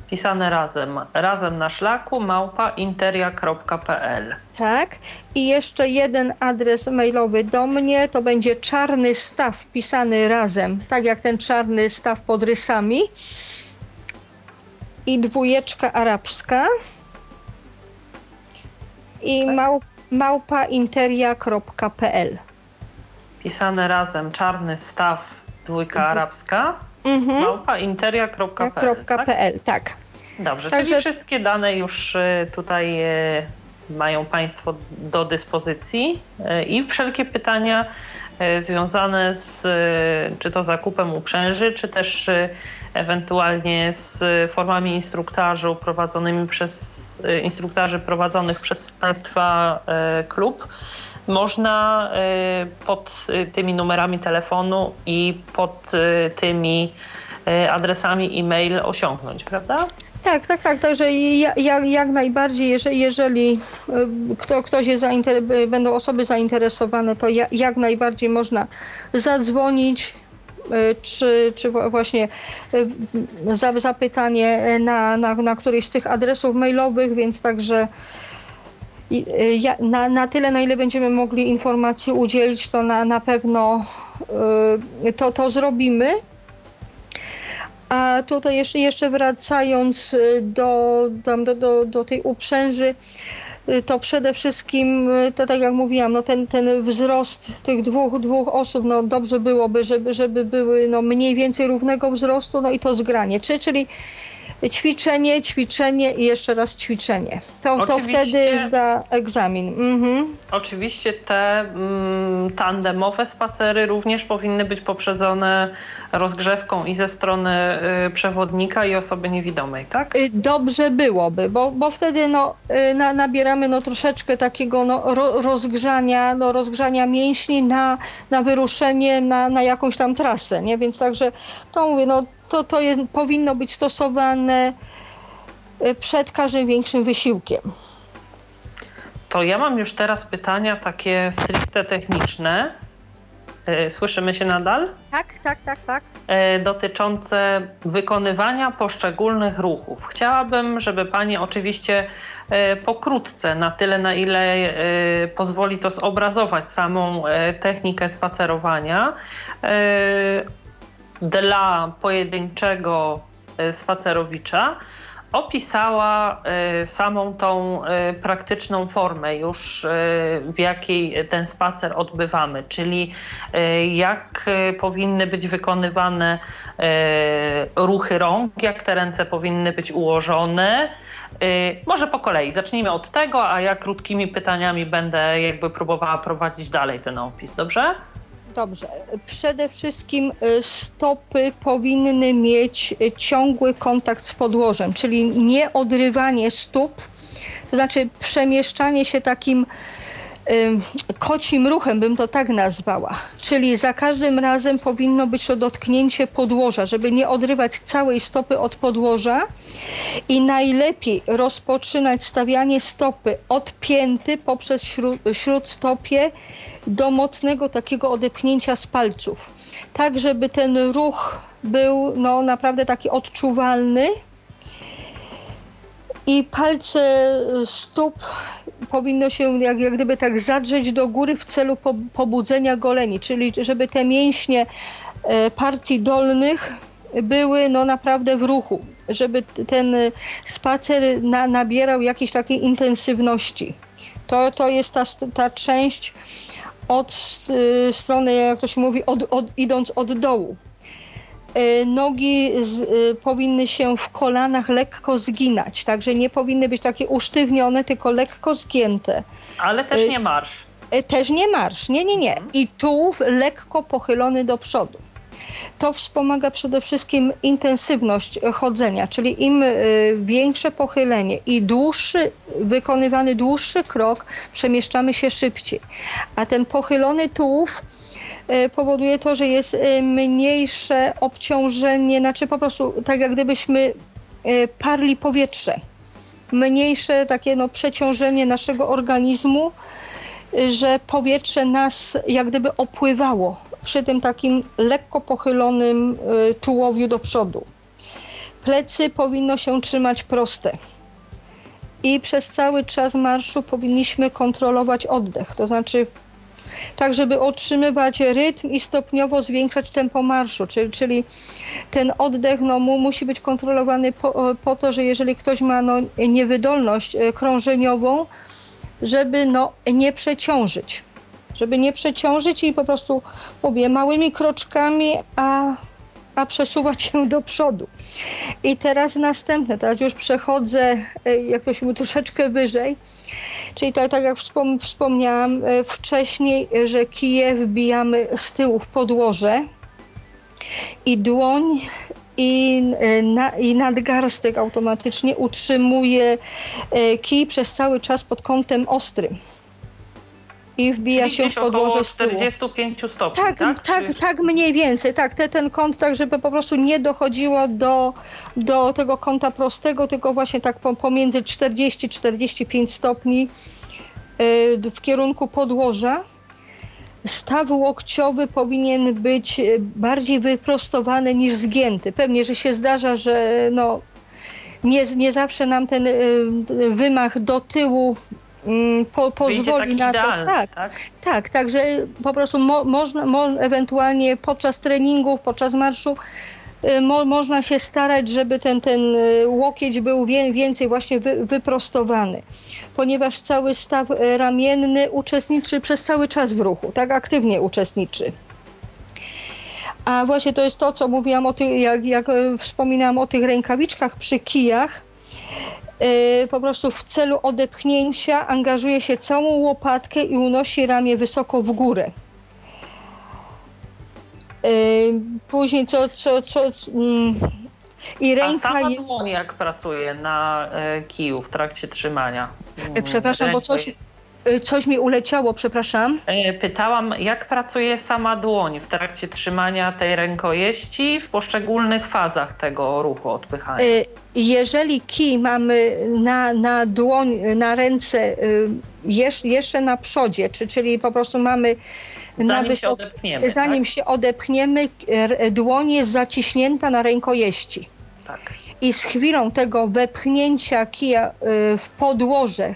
pisane razem, razem na szlaku małpa interia.pl Tak. I jeszcze jeden adres mailowy do mnie, to będzie czarny staw pisany razem, tak jak ten czarny staw pod rysami. I dwójeczka arabska. I tak. mał, małpa interia.pl Pisane razem, czarny staw, dwójka mhm. arabska. Mhm. Małpa interia.pl. Tak? tak. Dobrze, Także... czyli wszystkie dane już y, tutaj y, mają Państwo do dyspozycji y, i wszelkie pytania związane z czy to zakupem uprzęży, czy też ewentualnie z formami instruktażu prowadzonymi przez instruktarzy prowadzonych przez Państwa klub można pod tymi numerami telefonu i pod tymi adresami e-mail osiągnąć, prawda? Tak, tak, tak. Także jak, jak najbardziej, jeżeli, jeżeli kto, ktoś jest zainter- będą osoby zainteresowane, to jak, najbardziej można zadzwonić, czy, czy właśnie zapytanie na, na, na któryś z tych adresów mailowych, więc także na, na tyle, na ile będziemy mogli informacji udzielić, to na, na pewno to, to zrobimy. A tutaj jeszcze, jeszcze wracając y, do, do, do, do tej uprzęży, y, to przede wszystkim, y, to tak jak mówiłam, no ten, ten wzrost tych dwóch, dwóch osób, no dobrze byłoby, żeby, żeby były no mniej więcej równego wzrostu, no i to zgranie. Czy, czyli ćwiczenie, ćwiczenie i jeszcze raz ćwiczenie. To, to wtedy zda egzamin. Mhm. Oczywiście te mm, tandemowe spacery również powinny być poprzedzone rozgrzewką i ze strony y, przewodnika i osoby niewidomej, tak? Y, dobrze byłoby, bo, bo wtedy no, y, na, nabieramy no, troszeczkę takiego no, ro, rozgrzania, no, rozgrzania mięśni na, na wyruszenie na, na jakąś tam trasę, nie? Więc także to mówię, no, to, to jest, powinno być stosowane e, przed każdym większym wysiłkiem. To ja mam już teraz pytania takie stricte techniczne. E, słyszymy się nadal? Tak, tak, tak, tak. E, dotyczące wykonywania poszczególnych ruchów. Chciałabym, żeby Pani oczywiście pokrótce, na tyle na ile pozwoli to zobrazować samą technikę spacerowania, dla pojedynczego e, spacerowicza opisała e, samą tą e, praktyczną formę już, w jakiej ten spacer odbywamy, czyli jak powinny być wykonywane ruchy rąk, jak te ręce powinny być ułożone. Może po kolei, zacznijmy od tego, a ja krótkimi pytaniami będę jakby próbowała prowadzić dalej ten opis, dobrze? Dobrze. Przede wszystkim y, stopy powinny mieć y, ciągły kontakt z podłożem, czyli nie odrywanie stóp, to znaczy przemieszczanie się takim kocim ruchem, bym to tak nazwała. Czyli za każdym razem powinno być to dotknięcie podłoża, żeby nie odrywać całej stopy od podłoża i najlepiej rozpoczynać stawianie stopy od pięty poprzez śródstopie do mocnego takiego odepchnięcia z palców. Tak, żeby ten ruch był no, naprawdę taki odczuwalny i palce stóp powinno się jak, jak gdyby tak zadrzeć do góry w celu pobudzenia goleni, czyli żeby te mięśnie e, partii dolnych były no naprawdę w ruchu, żeby ten spacer na, nabierał jakiejś takiej intensywności. To, to jest ta, ta część od strony, jak to się mówi, od, od, idąc od dołu. E, nogi z, e, powinny się w kolanach lekko zginać, także nie powinny być takie usztywnione, tylko lekko zgięte. Ale też nie marsz. Też nie marsz, nie, nie, nie. I tułów lekko pochylony do przodu. To wspomaga przede wszystkim intensywność chodzenia, czyli im większe pochylenie i dłuższy, wykonywany dłuższy krok, przemieszczamy się szybciej. A ten pochylony tułów powoduje to, że jest mniejsze obciążenie, znaczy po prostu tak jak gdybyśmy parli powietrze. Mniejsze takie no, przeciążenie naszego organizmu, że powietrze nas jak gdyby opływało przy tym takim lekko pochylonym tułowiu do przodu. Plecy powinno się trzymać proste. I przez cały czas marszu powinniśmy kontrolować oddech, to znaczy tak, żeby otrzymywać rytm i stopniowo zwiększać tempo marszu, czyli, czyli ten oddech no, mu, musi być kontrolowany po, po to, że jeżeli ktoś ma no, niewydolność krążeniową, żeby no, nie przeciążyć. Żeby nie przeciążyć i po prostu, mówię, małymi kroczkami, a, a przesuwać się do przodu. I teraz następne, teraz już przechodzę, jak to się mówi, troszeczkę wyżej. Czyli tak, tak jak wspom wspomniałam wcześniej, że kije wbijamy z tyłu w podłoże i dłoń i, na, i nadgarstek automatycznie utrzymuje kij przez cały czas pod kątem ostrym. I wbija Czyli się w podłoże około z tyłu. 45 stopni, Tak, tak? tak, Czy- tak, mniej więcej, tak, te, ten kąt, tak żeby po prostu nie dochodziło do, do tego kąta prostego, tylko właśnie tak po, pomiędzy 40-45 stopni y, w kierunku podłoża. Staw łokciowy powinien być y, bardziej wyprostowany niż zgięty. Pewnie, że się zdarza, że no, nie, nie zawsze nam ten y, wymach do tyłu po, Wyjdzie pozwoli na to. idealny, Tak, tak? tak, także po prostu mo, można, mo, ewentualnie podczas treningów, podczas marszu y, mo, można się starać, żeby ten, ten y, łokieć był wie, więcej właśnie wy, wyprostowany, ponieważ cały staw y, ramienny uczestniczy przez cały czas w ruchu, tak aktywnie uczestniczy. A właśnie to jest to, co mówiłam o tych, jak, jak wspominałam o tych rękawiczkach przy kijach, po prostu w celu odepchnięcia angażuje się całą łopatkę i unosi ramię wysoko w górę. E, Później co, co, co mm, i A ręka sama jest... dłoń jak pracuje na e, kiju w trakcie trzymania? Przepraszam, bo coś, jest- coś mi uleciało, przepraszam. E, Pytałam, jak pracuje sama dłoń w trakcie trzymania tej rękojeści w poszczególnych fazach tego ruchu odpychania? Y, Jeżeli kij mamy na, na dłoń, na ręce y, jesz, jeszcze na przodzie, czy, czyli po prostu mamy Zanim się odepchniemy, zanim tak? się odepchniemy, dłoń jest zaciśnięta na rękojeści. tak. I z chwilą tego wepchnięcia kija y, w podłoże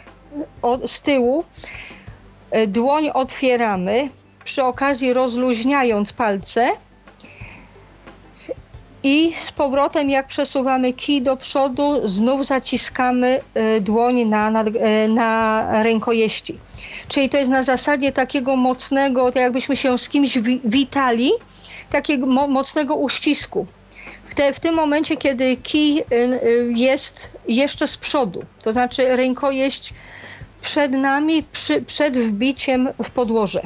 od, z tyłu, y, dłoń otwieramy, przy okazji rozluźniając palce. I z powrotem, jak przesuwamy kij do przodu, znów zaciskamy y, dłoń na, na, y, na rękojeści. Czyli to jest na zasadzie takiego mocnego, tak jakbyśmy się z kimś wi- witali, takiego mo- mocnego uścisku. W, te, w tym momencie, kiedy kij y, y, jest jeszcze z przodu, to znaczy rękojeść przed nami, przy, przed wbiciem w podłoże.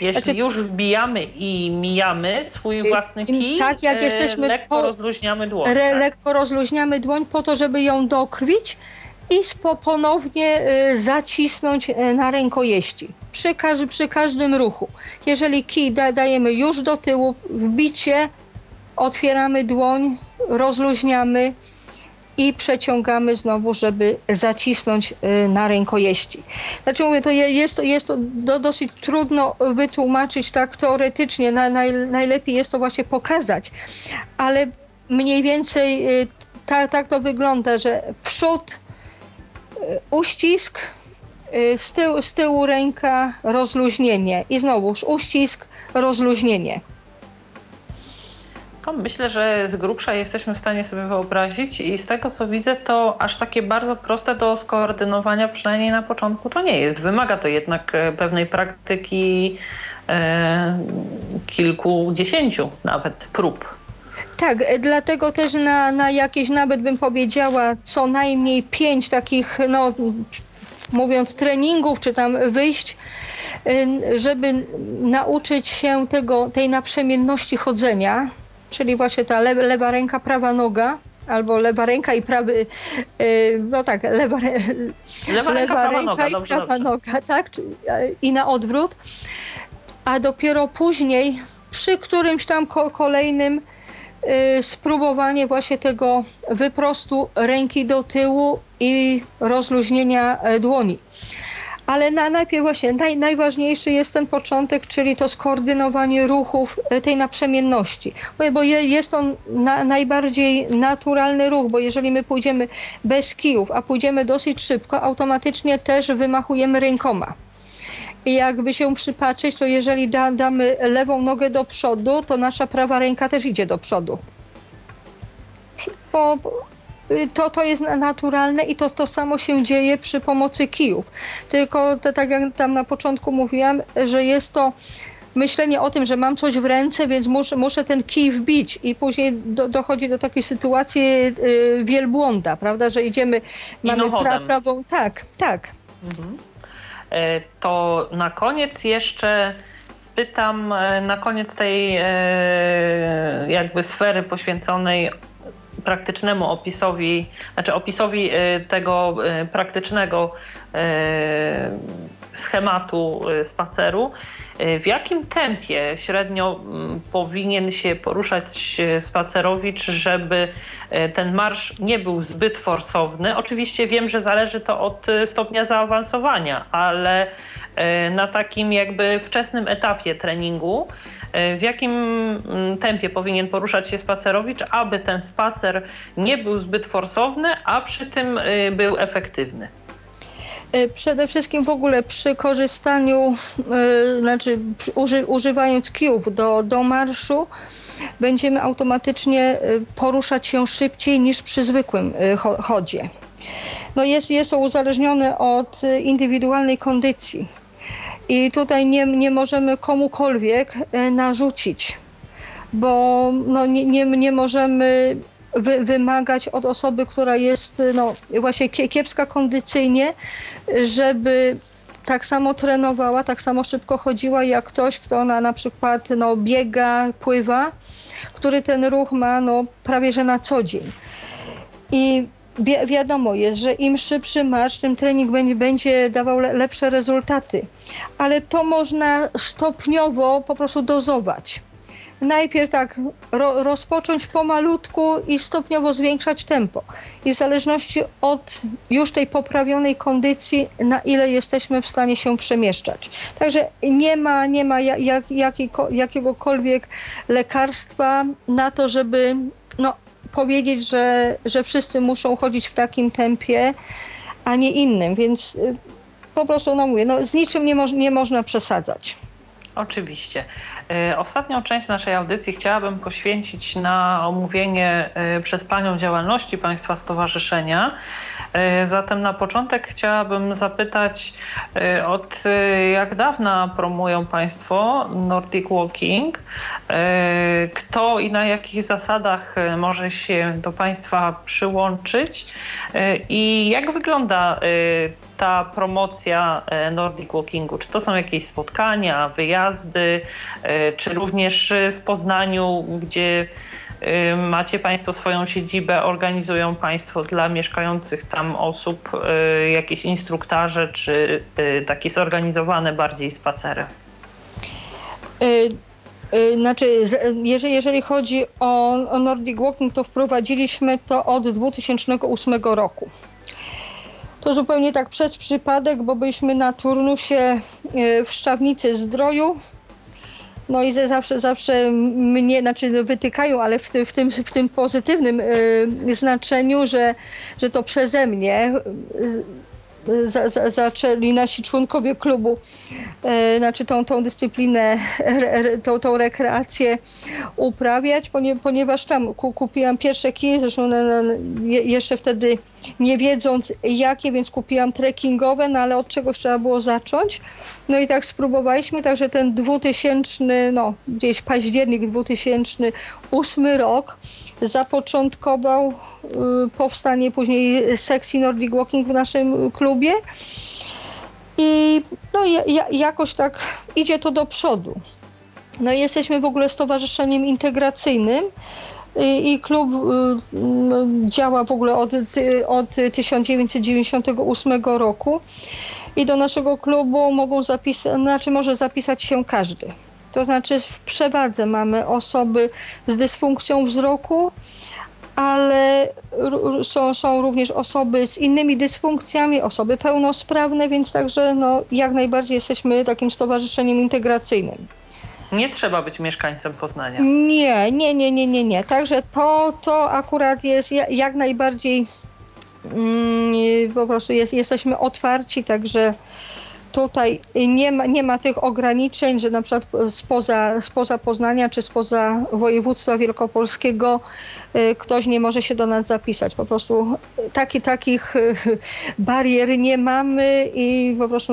Jeśli Znaczy- już wbijamy i mijamy swój Y, własny kij, tak, jak e, jesteśmy lekko po- rozluźniamy dłoń. Re, tak? lekko rozluźniamy dłoń po to, żeby ją dokrwić i spo, ponownie y, zacisnąć y, na rękojeści. Przy, przy każdym ruchu. Jeżeli kij da, dajemy już do tyłu, wbicie, otwieramy dłoń, rozluźniamy i przeciągamy znowu, żeby zacisnąć y, na rękojeści. Znaczy mówię, to je- jest, jest to do, dosyć trudno wytłumaczyć tak teoretycznie, na, naj, najlepiej jest to właśnie pokazać, ale mniej więcej tak, tak to wygląda, że przód, y, uścisk, z tyłu, z tyłu ręka, rozluźnienie i znowuż uścisk, rozluźnienie. To myślę, że z grubsza jesteśmy w stanie sobie wyobrazić i z tego co widzę, to aż takie bardzo proste do skoordynowania, przynajmniej na początku to nie jest. Wymaga to jednak e, pewnej praktyki e, kilkudziesięciu nawet prób. Tak, e, dlatego też na, na jakieś, nawet bym powiedziała, co najmniej pięć takich, no mówiąc, treningów czy tam wyjść, y, żeby nauczyć się tego, tej naprzemienności chodzenia, czyli właśnie ta lewa, lewa ręka, prawa noga, albo lewa ręka i prawy, y, no tak, lewa, lewa ręka, prawa ręka noga, i dobrze, prawa dobrze. noga, tak, i na odwrót, a dopiero później przy którymś tam kolejnym Y, spróbowanie właśnie tego wyprostu ręki do tyłu i rozluźnienia e, dłoni. Ale na, najpierw właśnie naj, najważniejszy jest ten początek, czyli to skoordynowanie ruchów e, tej naprzemienności. Bo, bo jest on na, najbardziej naturalny ruch, bo jeżeli my pójdziemy bez kijów, a pójdziemy dosyć szybko, automatycznie też wymachujemy rękoma. I jakby się przypatrzeć, to jeżeli da, damy lewą nogę do przodu, to nasza prawa ręka też idzie do przodu. Bo to, to jest naturalne i to, to samo się dzieje przy pomocy kijów. Tylko to, tak jak tam na początku mówiłam, że jest to myślenie o tym, że mam coś w ręce, więc muszę, muszę ten kij wbić i później do, dochodzi do takiej sytuacji yy, wielbłąda, prawda, że idziemy, mamy pra, prawą, tak, tak. Mhm. E, to na koniec jeszcze spytam, e, na koniec tej e, jakby sfery poświęconej praktycznemu opisowi, znaczy opisowi tego praktycznego schematu y, spaceru, y, w jakim tempie średnio mm, powinien się poruszać y, spacerowicz, żeby ten marsz nie był zbyt forsowny? Oczywiście wiem, że zależy to od stopnia zaawansowania, ale na takim jakby wczesnym etapie treningu, w jakim mm, tempie powinien poruszać się spacerowicz, aby ten spacer nie był zbyt forsowny, a przy tym był efektywny? E, przede wszystkim w ogóle przy korzystaniu, e, znaczy uży, używając kijów do, do marszu, będziemy automatycznie e, poruszać się szybciej niż przy zwykłym chodzie. No jest, jest to uzależnione od indywidualnej kondycji. I tutaj nie, nie możemy komukolwiek narzucić, bo no nie, nie, nie możemy wy, wymagać od osoby, która jest no, właśnie kiepska kondycyjnie, żeby tak samo trenowała, tak samo szybko chodziła jak ktoś, kto na, na przykład no, biega, pływa, który ten ruch ma no, prawie że na co dzień. I wi wiadomo jest, że im szybszy marsz, tym trening będzie, będzie dawał le lepsze rezultaty. Ale to można stopniowo po prostu dozować najpierw tak ro, rozpocząć pomalutku i stopniowo zwiększać tempo. I w zależności od już tej poprawionej kondycji, na ile jesteśmy w stanie się przemieszczać. Także nie ma, nie ma jak, jakiego, jakiegokolwiek lekarstwa na to, żeby no, powiedzieć, że, że wszyscy muszą chodzić w takim tempie, a nie innym. Więc y, po prostu no mówię, no, z niczym nie, mo nie można przesadzać. Oczywiście. E, ostatnią część naszej audycji chciałabym poświęcić na omówienie e, przez Panią działalności Państwa Stowarzyszenia. E, zatem na początek chciałabym zapytać, od jak dawna promują Państwo Nordic Walking? Kto i na jakich zasadach może się do Państwa przyłączyć? I jak wygląda ta promocja e, Nordic Walkingu? Czy to są jakieś spotkania, wyjazdy, e, czy również w Poznaniu, gdzie e, macie Państwo swoją siedzibę, organizują Państwo dla mieszkających tam osób jakieś instruktaże, czy takie zorganizowane bardziej spacery? Znaczy, jeżeli, jeżeli chodzi o, o Nordic Walking, to wprowadziliśmy to od 2008 roku. To zupełnie tak przez przypadek, bo byliśmy na turnusie e, w Szczawnicy Zdroju. No i zawsze, zawsze mnie, znaczy wytykają, ale w, ty, w, tym, w tym pozytywnym y, znaczeniu, że, że to przeze mnie za, za, zaczęli nasi członkowie klubu, e, znaczy tą, tą dyscyplinę, re, tą, tą rekreację uprawiać, ponieważ tam kupiłam pierwsze kije, zresztą na, na, jeszcze wtedy nie wiedząc jakie, więc kupiłam trekkingowe, no ale od czegoś trzeba było zacząć. No i tak spróbowaliśmy, także ten 2000, no gdzieś październik 2008 rok zapoczątkował y, powstanie później sekcji Nordic Walking w naszym klubie. I no, jakoś tak idzie to do przodu. No jesteśmy w ogóle stowarzyszeniem integracyjnym i klub y, działa w ogóle od, od 1998 roku i do naszego klubu mogą zapisać, znaczy może zapisać się każdy. To znaczy w przewadze mamy osoby z dysfunkcją wzroku, ale są, są również osoby z innymi dysfunkcjami, osoby pełnosprawne, więc także no, jak najbardziej jesteśmy takim stowarzyszeniem integracyjnym. Nie trzeba być mieszkańcem Poznania. Nie, nie, nie, nie, nie, nie. Także to, to akurat jest jak najbardziej mm, po prostu jest, jesteśmy otwarci, także tutaj nie ma, nie ma tych ograniczeń, że na przykład spoza, spoza Poznania czy spoza województwa wielkopolskiego y, ktoś nie może się do nas zapisać. Po prostu taki, takich y, barier nie mamy i po prostu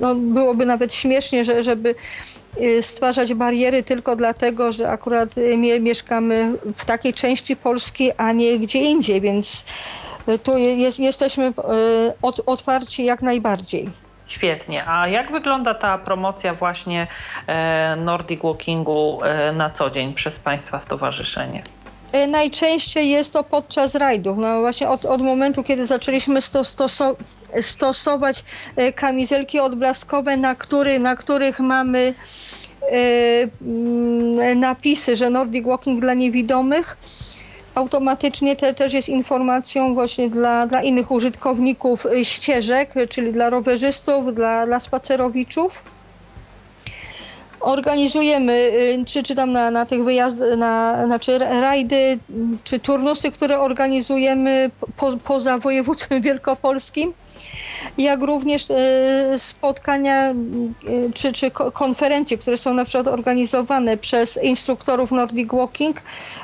no, byłoby nawet śmiesznie, że, żeby y, stwarzać bariery tylko dlatego, że akurat mieszkamy w takiej części Polski, a nie gdzie indziej, więc tu jest, jesteśmy otwarci jak najbardziej. Świetnie. A jak wygląda ta promocja właśnie e, Nordic Walkingu e, na co dzień przez Państwa stowarzyszenie? E, najczęściej jest to podczas rajdów. No właśnie od, od momentu, kiedy zaczęliśmy sto, stoso, stosować kamizelki odblaskowe, na, który, na których mamy napisy, że Nordic Walking dla niewidomych, automatycznie te, też jest informacją właśnie dla, dla innych użytkowników y, ścieżek, czyli dla rowerzystów, dla, dla spacerowiczów. Organizujemy, y, czy, czy tam na, na tych wyjazdach, na, znaczy rajdy, czy turnusy, które organizujemy po, poza województwem wielkopolskim jak również e, spotkania e, czy, czy konferencje, które są na przykład organizowane przez instruktorów Nordic Walking,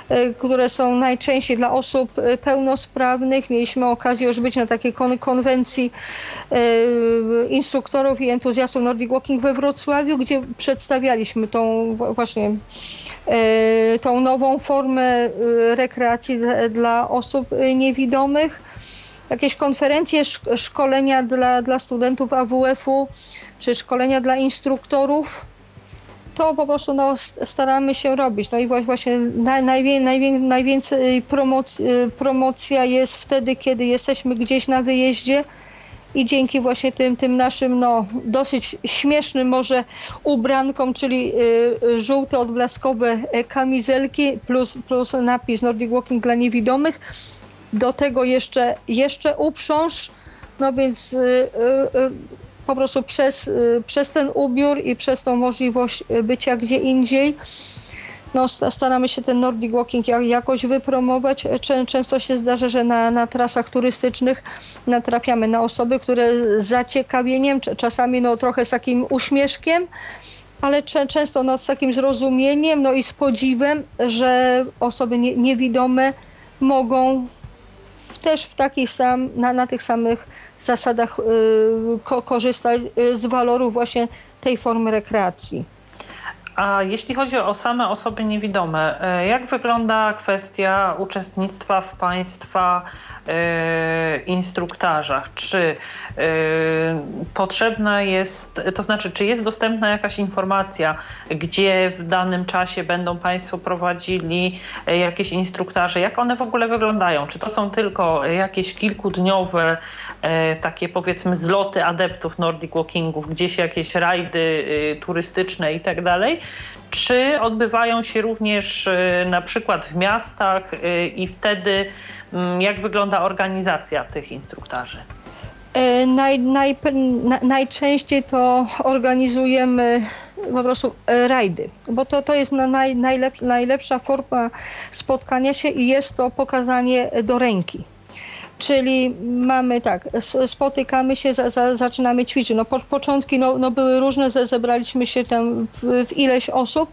e, które są najczęściej dla osób pełnosprawnych. Mieliśmy okazję już być na takiej kon konwencji instruktorów i entuzjastów Nordic Walking we Wrocławiu, gdzie przedstawialiśmy tą właśnie tą nową formę rekreacji dla osób niewidomych jakieś konferencje, szkolenia dla, dla studentów AWF-u, czy szkolenia dla instruktorów, to po prostu no, staramy się robić. No i właśnie najwię, najwię, najwięcej promoc, promocja jest wtedy, kiedy jesteśmy gdzieś na wyjeździe i dzięki właśnie tym, tym naszym no, dosyć śmiesznym może ubrankom, czyli y, y żółte odblaskowe kamizelki plus, plus napis Nordic Walking dla niewidomych, do tego jeszcze, jeszcze uprząż, no więc y, y, y, po prostu przez, przez ten ubiór i przez tą możliwość bycia gdzie indziej, no, staramy się ten Nordic Walking jakoś wypromować. Często się zdarza, że na, na trasach turystycznych natrafiamy na osoby, które z zaciekawieniem, czasami no, trochę z takim uśmieszkiem, ale często no, z takim zrozumieniem no, i z podziwem, że osoby nie, niewidome mogą też w takich sam, na, na tych samych zasadach y, ko, korzystać y, z walorów właśnie tej formy rekreacji. A jeśli chodzi o same osoby niewidome, y, jak wygląda kwestia uczestnictwa w Państwa E, instruktażach, czy e, potrzebna jest, to znaczy, czy jest dostępna jakaś informacja, gdzie w danym czasie będą Państwo prowadzili e, jakieś instruktaże, jak one w ogóle wyglądają? Czy to są tylko jakieś kilkudniowe, takie powiedzmy zloty adeptów Nordic Walkingów, gdzieś jakieś rajdy turystyczne i tak dalej? Czy odbywają się również na przykład w miastach i wtedy jak wygląda organizacja tych instruktarzy? E, naj, naj, najczęściej to organizujemy po prostu e, rajdy, bo to, to jest naj, najlepsza, najlepsza forma spotkania się i jest to pokazanie do ręki. Czyli mamy tak, spotykamy się, za, za, zaczynamy ćwiczyć. No, po, początki no, no były różne, zebraliśmy się tam w, w ileś osób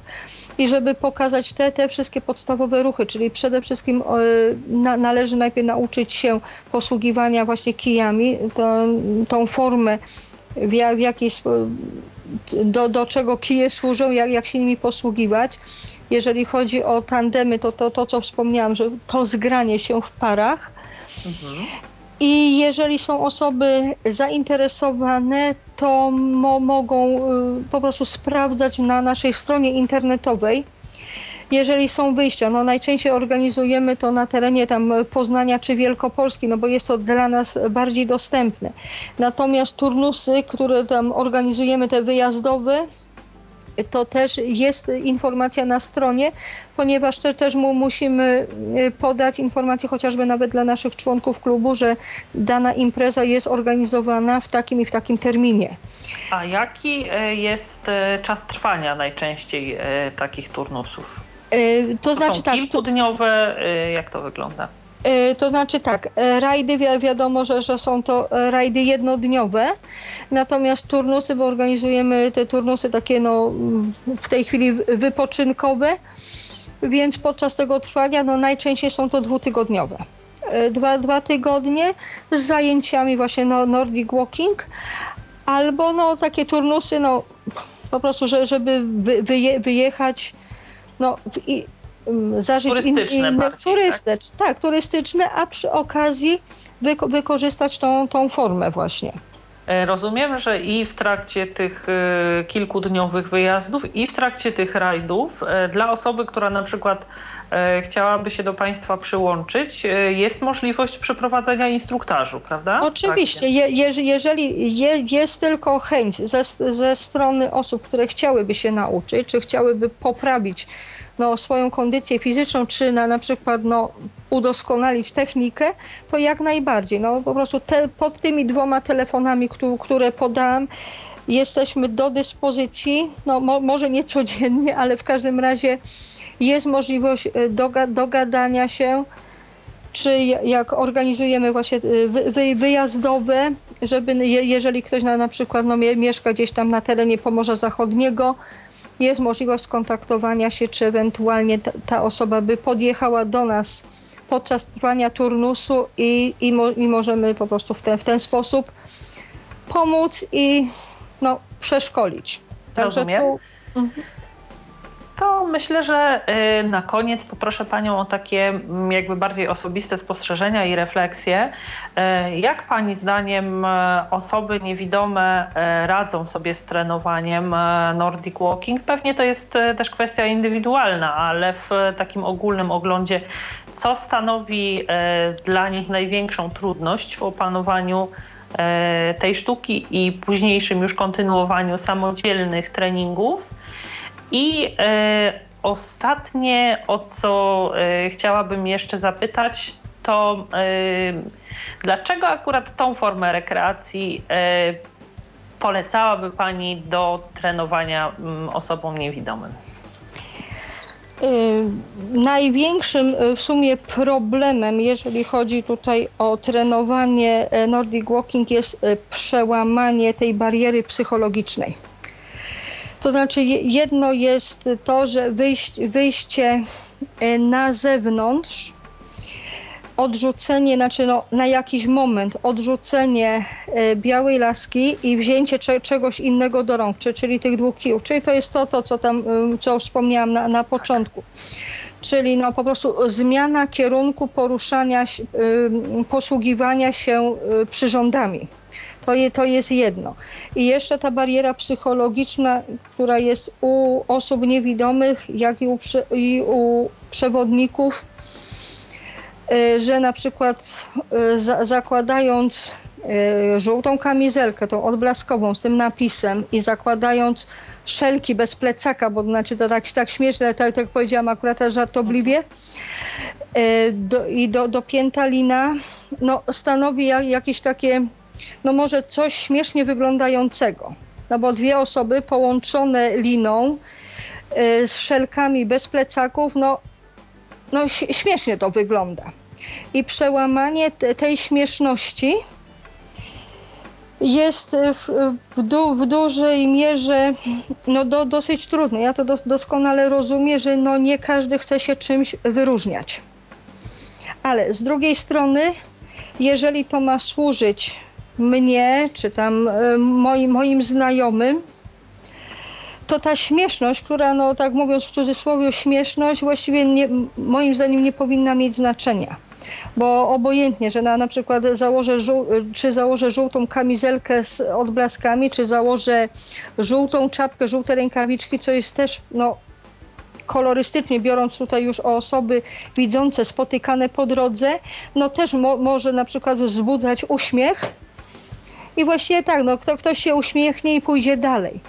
i żeby pokazać te, te wszystkie podstawowe ruchy, czyli przede wszystkim na, należy najpierw nauczyć się posługiwania właśnie kijami, to, tą formę, w, w jakiej, do, do czego kije służą, jak, jak się nimi posługiwać. Jeżeli chodzi o tandemy, to to, to co wspomniałam, że to zgranie się w parach. Mhm. I jeżeli są osoby zainteresowane, to mo mogą y, po prostu sprawdzać na naszej stronie internetowej. Jeżeli są wyjścia, no najczęściej organizujemy to na terenie tam Poznania czy Wielkopolski, no bo jest to dla nas bardziej dostępne. Natomiast turnusy, które tam organizujemy, te wyjazdowe, to też jest informacja na stronie, ponieważ te, też mu musimy y, podać informację chociażby nawet dla naszych członków klubu, że dana impreza jest organizowana w takim i w takim terminie. A jaki y, jest y, czas trwania najczęściej takich turnusów? To, to znaczy są tak. Kilkudniowe, jak to wygląda? E, to znaczy tak, e, rajdy wi wiadomo, że, że są to e, rajdy jednodniowe, natomiast turnusy, bo organizujemy te turnusy takie no, w tej chwili wypoczynkowe, więc podczas tego trwania no, najczęściej są to dwutygodniowe. Dwa, dwa tygodnie z zajęciami właśnie no, Nordic Walking, albo no, takie turnusy no, po prostu, że, żeby wy, wyje, wyjechać no, w, zażyć turystyczne in, turystyczne, tak? tak? turystyczne, a przy okazji wyko wykorzystać tą, tą formę właśnie. E, rozumiem, że i w trakcie tych e, kilkudniowych wyjazdów, i w trakcie tych rajdów, e, dla osoby, która na przykład chciałaby się do Państwa przyłączyć, jest możliwość przeprowadzenia instruktażu, prawda? Oczywiście. Je, jeżeli je, jest tylko chęć ze, ze strony osób, które chciałyby się nauczyć, czy chciałyby poprawić no, swoją kondycję fizyczną, czy na, na przykład no, udoskonalić technikę, to jak najbardziej. No, po prostu te, pod tymi dwoma telefonami, które, które podałam, jesteśmy do dyspozycji, no, mo, może nie codziennie, ale w każdym razie jest możliwość e, doga, dogadania się, czy jak organizujemy właśnie e, wy, wy, wyjazdowe, żeby jeżeli ktoś na, na przykład no, mieszka gdzieś tam na terenie Pomorza Zachodniego, jest możliwość skontaktowania się, czy ewentualnie ta, ta osoba by podjechała do nas podczas trwania turnusu i, i, mo, i możemy po prostu w ten, w ten sposób pomóc i no, przeszkolić. Także Rozumiem. Tu, mhm to myślę, że y, na koniec poproszę Panią o takie mm, jakby bardziej osobiste spostrzeżenia i refleksje. Y, jak Pani zdaniem y, osoby niewidome radzą sobie z trenowaniem Nordic Walking? Pewnie to jest też kwestia indywidualna, ale w takim ogólnym oglądzie, co stanowi dla nich największą trudność w opanowaniu tej sztuki i późniejszym już kontynuowaniu samodzielnych treningów? I e, ostatnie, o co e, chciałabym jeszcze zapytać, to e, dlaczego akurat tą formę rekreacji polecałaby Pani do trenowania mm, osobom niewidomym? Największym w sumie problemem, jeżeli chodzi tutaj o trenowanie Nordic Walking, jest przełamanie tej bariery psychologicznej. To znaczy jedno jest to, że wyjście e, na zewnątrz, odrzucenie, znaczy no, na jakiś moment odrzucenie e, białej laski i wzięcie czegoś innego do rąk, czyli tych dwóch kijów. Czyli to jest to, to co tam, co wspomniałam na, na początku. Czyli no, po prostu zmiana kierunku poruszania, posługiwania się przyrządami. To, je, to jest jedno. I jeszcze ta bariera psychologiczna, która jest u osób niewidomych, jak i u, i u przewodników, e, że na przykład e, za, zakładając e, żółtą kamizelkę, tą odblaskową z tym napisem i zakładając szelki bez plecaka, bo znaczy to tak, tak śmieszne, tak jak powiedziałam akurat żartobliwie, do, i do, do piętalina, no, stanowi jakieś takie no może coś śmiesznie wyglądającego. No bo dwie osoby połączone liną y, z szelkami bez plecaków, no, no śmiesznie to wygląda. i przełamanie tej śmieszności jest w, w, du, w dużej mierze no, do, dosyć trudne. Ja to dos, doskonale rozumiem, że no, nie każdy chce się czymś wyróżniać. Ale z drugiej strony, jeżeli to ma służyć mnie, czy tam e, moim, moim znajomym, to ta śmieszność, która, no tak mówiąc w cudzysłowie, śmieszność właściwie nie, moim zdaniem nie powinna mieć znaczenia. Bo obojętnie, że na, na przykład założę, czy założę żółtą kamizelkę z odblaskami, czy założę żółtą czapkę, żółte rękawiczki, co jest też no, kolorystycznie biorąc tutaj już o osoby widzące, spotykane po drodze, no też mo może na przykład wzbudzać uśmiech. I właściwie tak, no, kto, ktoś się uśmiechnie i pójdzie dalej.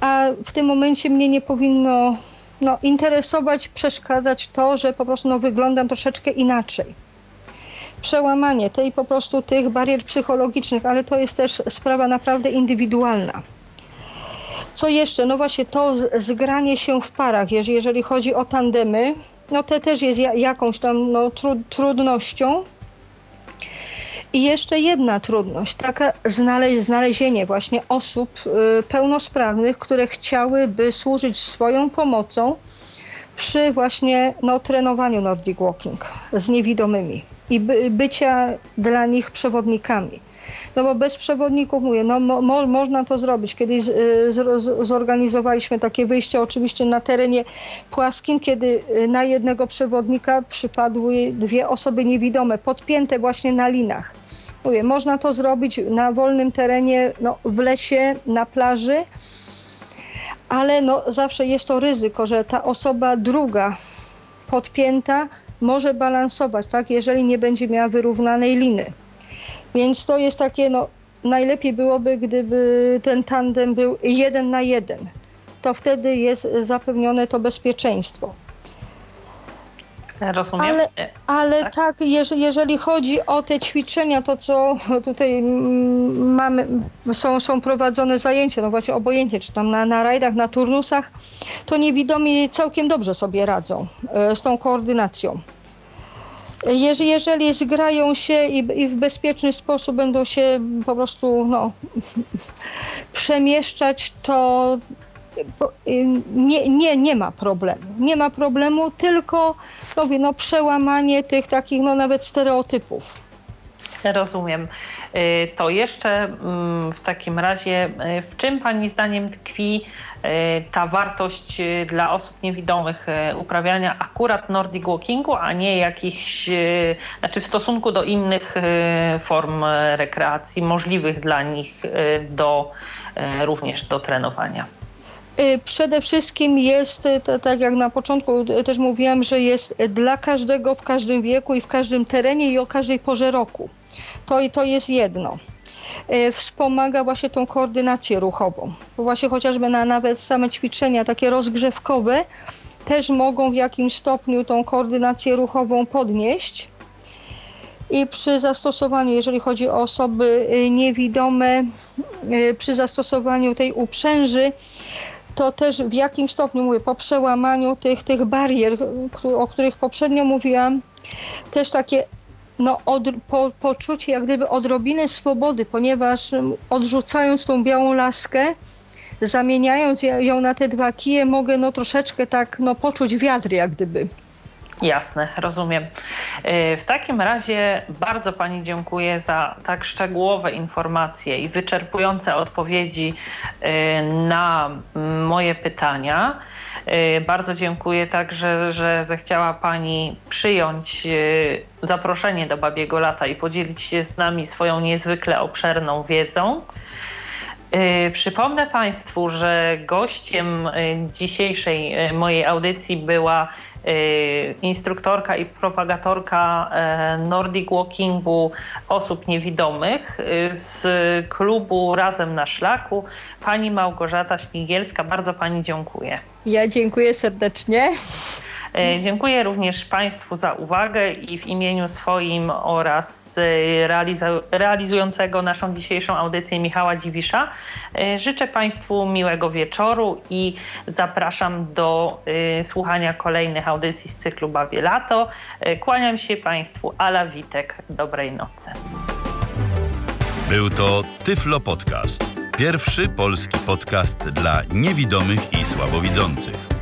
A w tym momencie mnie nie powinno no, interesować, przeszkadzać to, że po prostu no, wyglądam troszeczkę inaczej. Przełamanie tej po prostu tych barier psychologicznych, ale to jest też sprawa naprawdę indywidualna. Co jeszcze? No właśnie to zgranie się w parach, jeżeli chodzi o tandemy, no to też jest jakąś tam no, trudnością. I jeszcze jedna trudność, taka znalezienie właśnie osób y, pełnosprawnych, które chciałyby służyć swoją pomocą przy właśnie no, trenowaniu Nordic Walking z niewidomymi i by, bycia dla nich przewodnikami. No bo bez przewodników, mówię, no mo, można to zrobić. Kiedyś z, z, zorganizowaliśmy takie wyjście oczywiście na terenie płaskim, kiedy y, na jednego przewodnika przypadły dwie osoby niewidome, podpięte właśnie na linach. Mówię, można to zrobić na wolnym terenie, no, w lesie, na plaży, ale no, zawsze jest to ryzyko, że ta osoba druga podpięta może balansować, tak, jeżeli nie będzie miała wyrównanej liny. Więc to jest takie, no, najlepiej byłoby, gdyby ten tandem był jeden na jeden. To wtedy jest zapewnione to bezpieczeństwo. Rozumiem. Ale, ale tak, tak jeżeli, jeżeli, chodzi o te ćwiczenia, to co tutaj mm, mamy, są, są prowadzone zajęcia, no właśnie obojętnie, czy tam na, na rajdach, na turnusach, to niewidomi całkiem dobrze sobie radzą e, z tą koordynacją. Jeżeli, jeżeli zgrają się i, i, w bezpieczny sposób będą się po prostu no, przemieszczać, to nie, nie, nie ma problemu. Nie ma problemu, tylko no, przełamanie tych takich no, nawet stereotypów. Rozumiem. Y, to jeszcze mm, w takim razie, y, w czym Pani zdaniem tkwi y, ta wartość dla osób niewidomych uprawiania akurat Nordic Walkingu, a nie jakichś, znaczy w stosunku do innych form rekreacji możliwych dla nich do, również do trenowania? Przede wszystkim jest, tak jak na początku też mówiłam, że jest dla każdego w każdym wieku i w każdym terenie i o każdej porze roku. To, to jest jedno. Wspomaga właśnie tą koordynację ruchową. Właśnie chociażby na nawet same ćwiczenia takie rozgrzewkowe też mogą w jakimś stopniu tą koordynację ruchową podnieść. I przy zastosowaniu, jeżeli chodzi o osoby niewidome, przy zastosowaniu tej uprzęży, to też w jakim stopniu, mówię, po przełamaniu tych, tych barier, o których poprzednio mówiłam, też takie no, od, po, poczucie jak gdyby odrobiny swobody, ponieważ odrzucając tą białą laskę, zamieniając ją na te dwa kije, mogę no troszeczkę tak no, poczuć wiatr jak gdyby. Jasne, rozumiem. Y, w takim razie bardzo Pani dziękuję za tak szczegółowe informacje i wyczerpujące odpowiedzi y, na moje pytania. Y, bardzo dziękuję także, że zechciała Pani przyjąć zaproszenie do Babiego Lata i podzielić się z nami swoją niezwykle obszerną wiedzą. Przypomnę Państwu, że gościem dzisiejszej mojej audycji była instruktorka i propagatorka e, Nordic Walkingu osób niewidomych y, z klubu Razem na Szlaku, pani Małgorzata Śmigielska. Bardzo pani dziękuję. Ja dziękuję serdecznie. E, dziękuję również Państwu za uwagę i w imieniu swoim oraz realiza- realizującego naszą dzisiejszą audycję Michała Dziwisza życzę Państwu miłego wieczoru i zapraszam do słuchania kolejnych audycji z cyklu Bawie Lato. Kłaniam się Państwu, Ala Witek. Dobrej nocy. Był to Tyflo Podcast. Pierwszy polski podcast dla niewidomych i słabowidzących.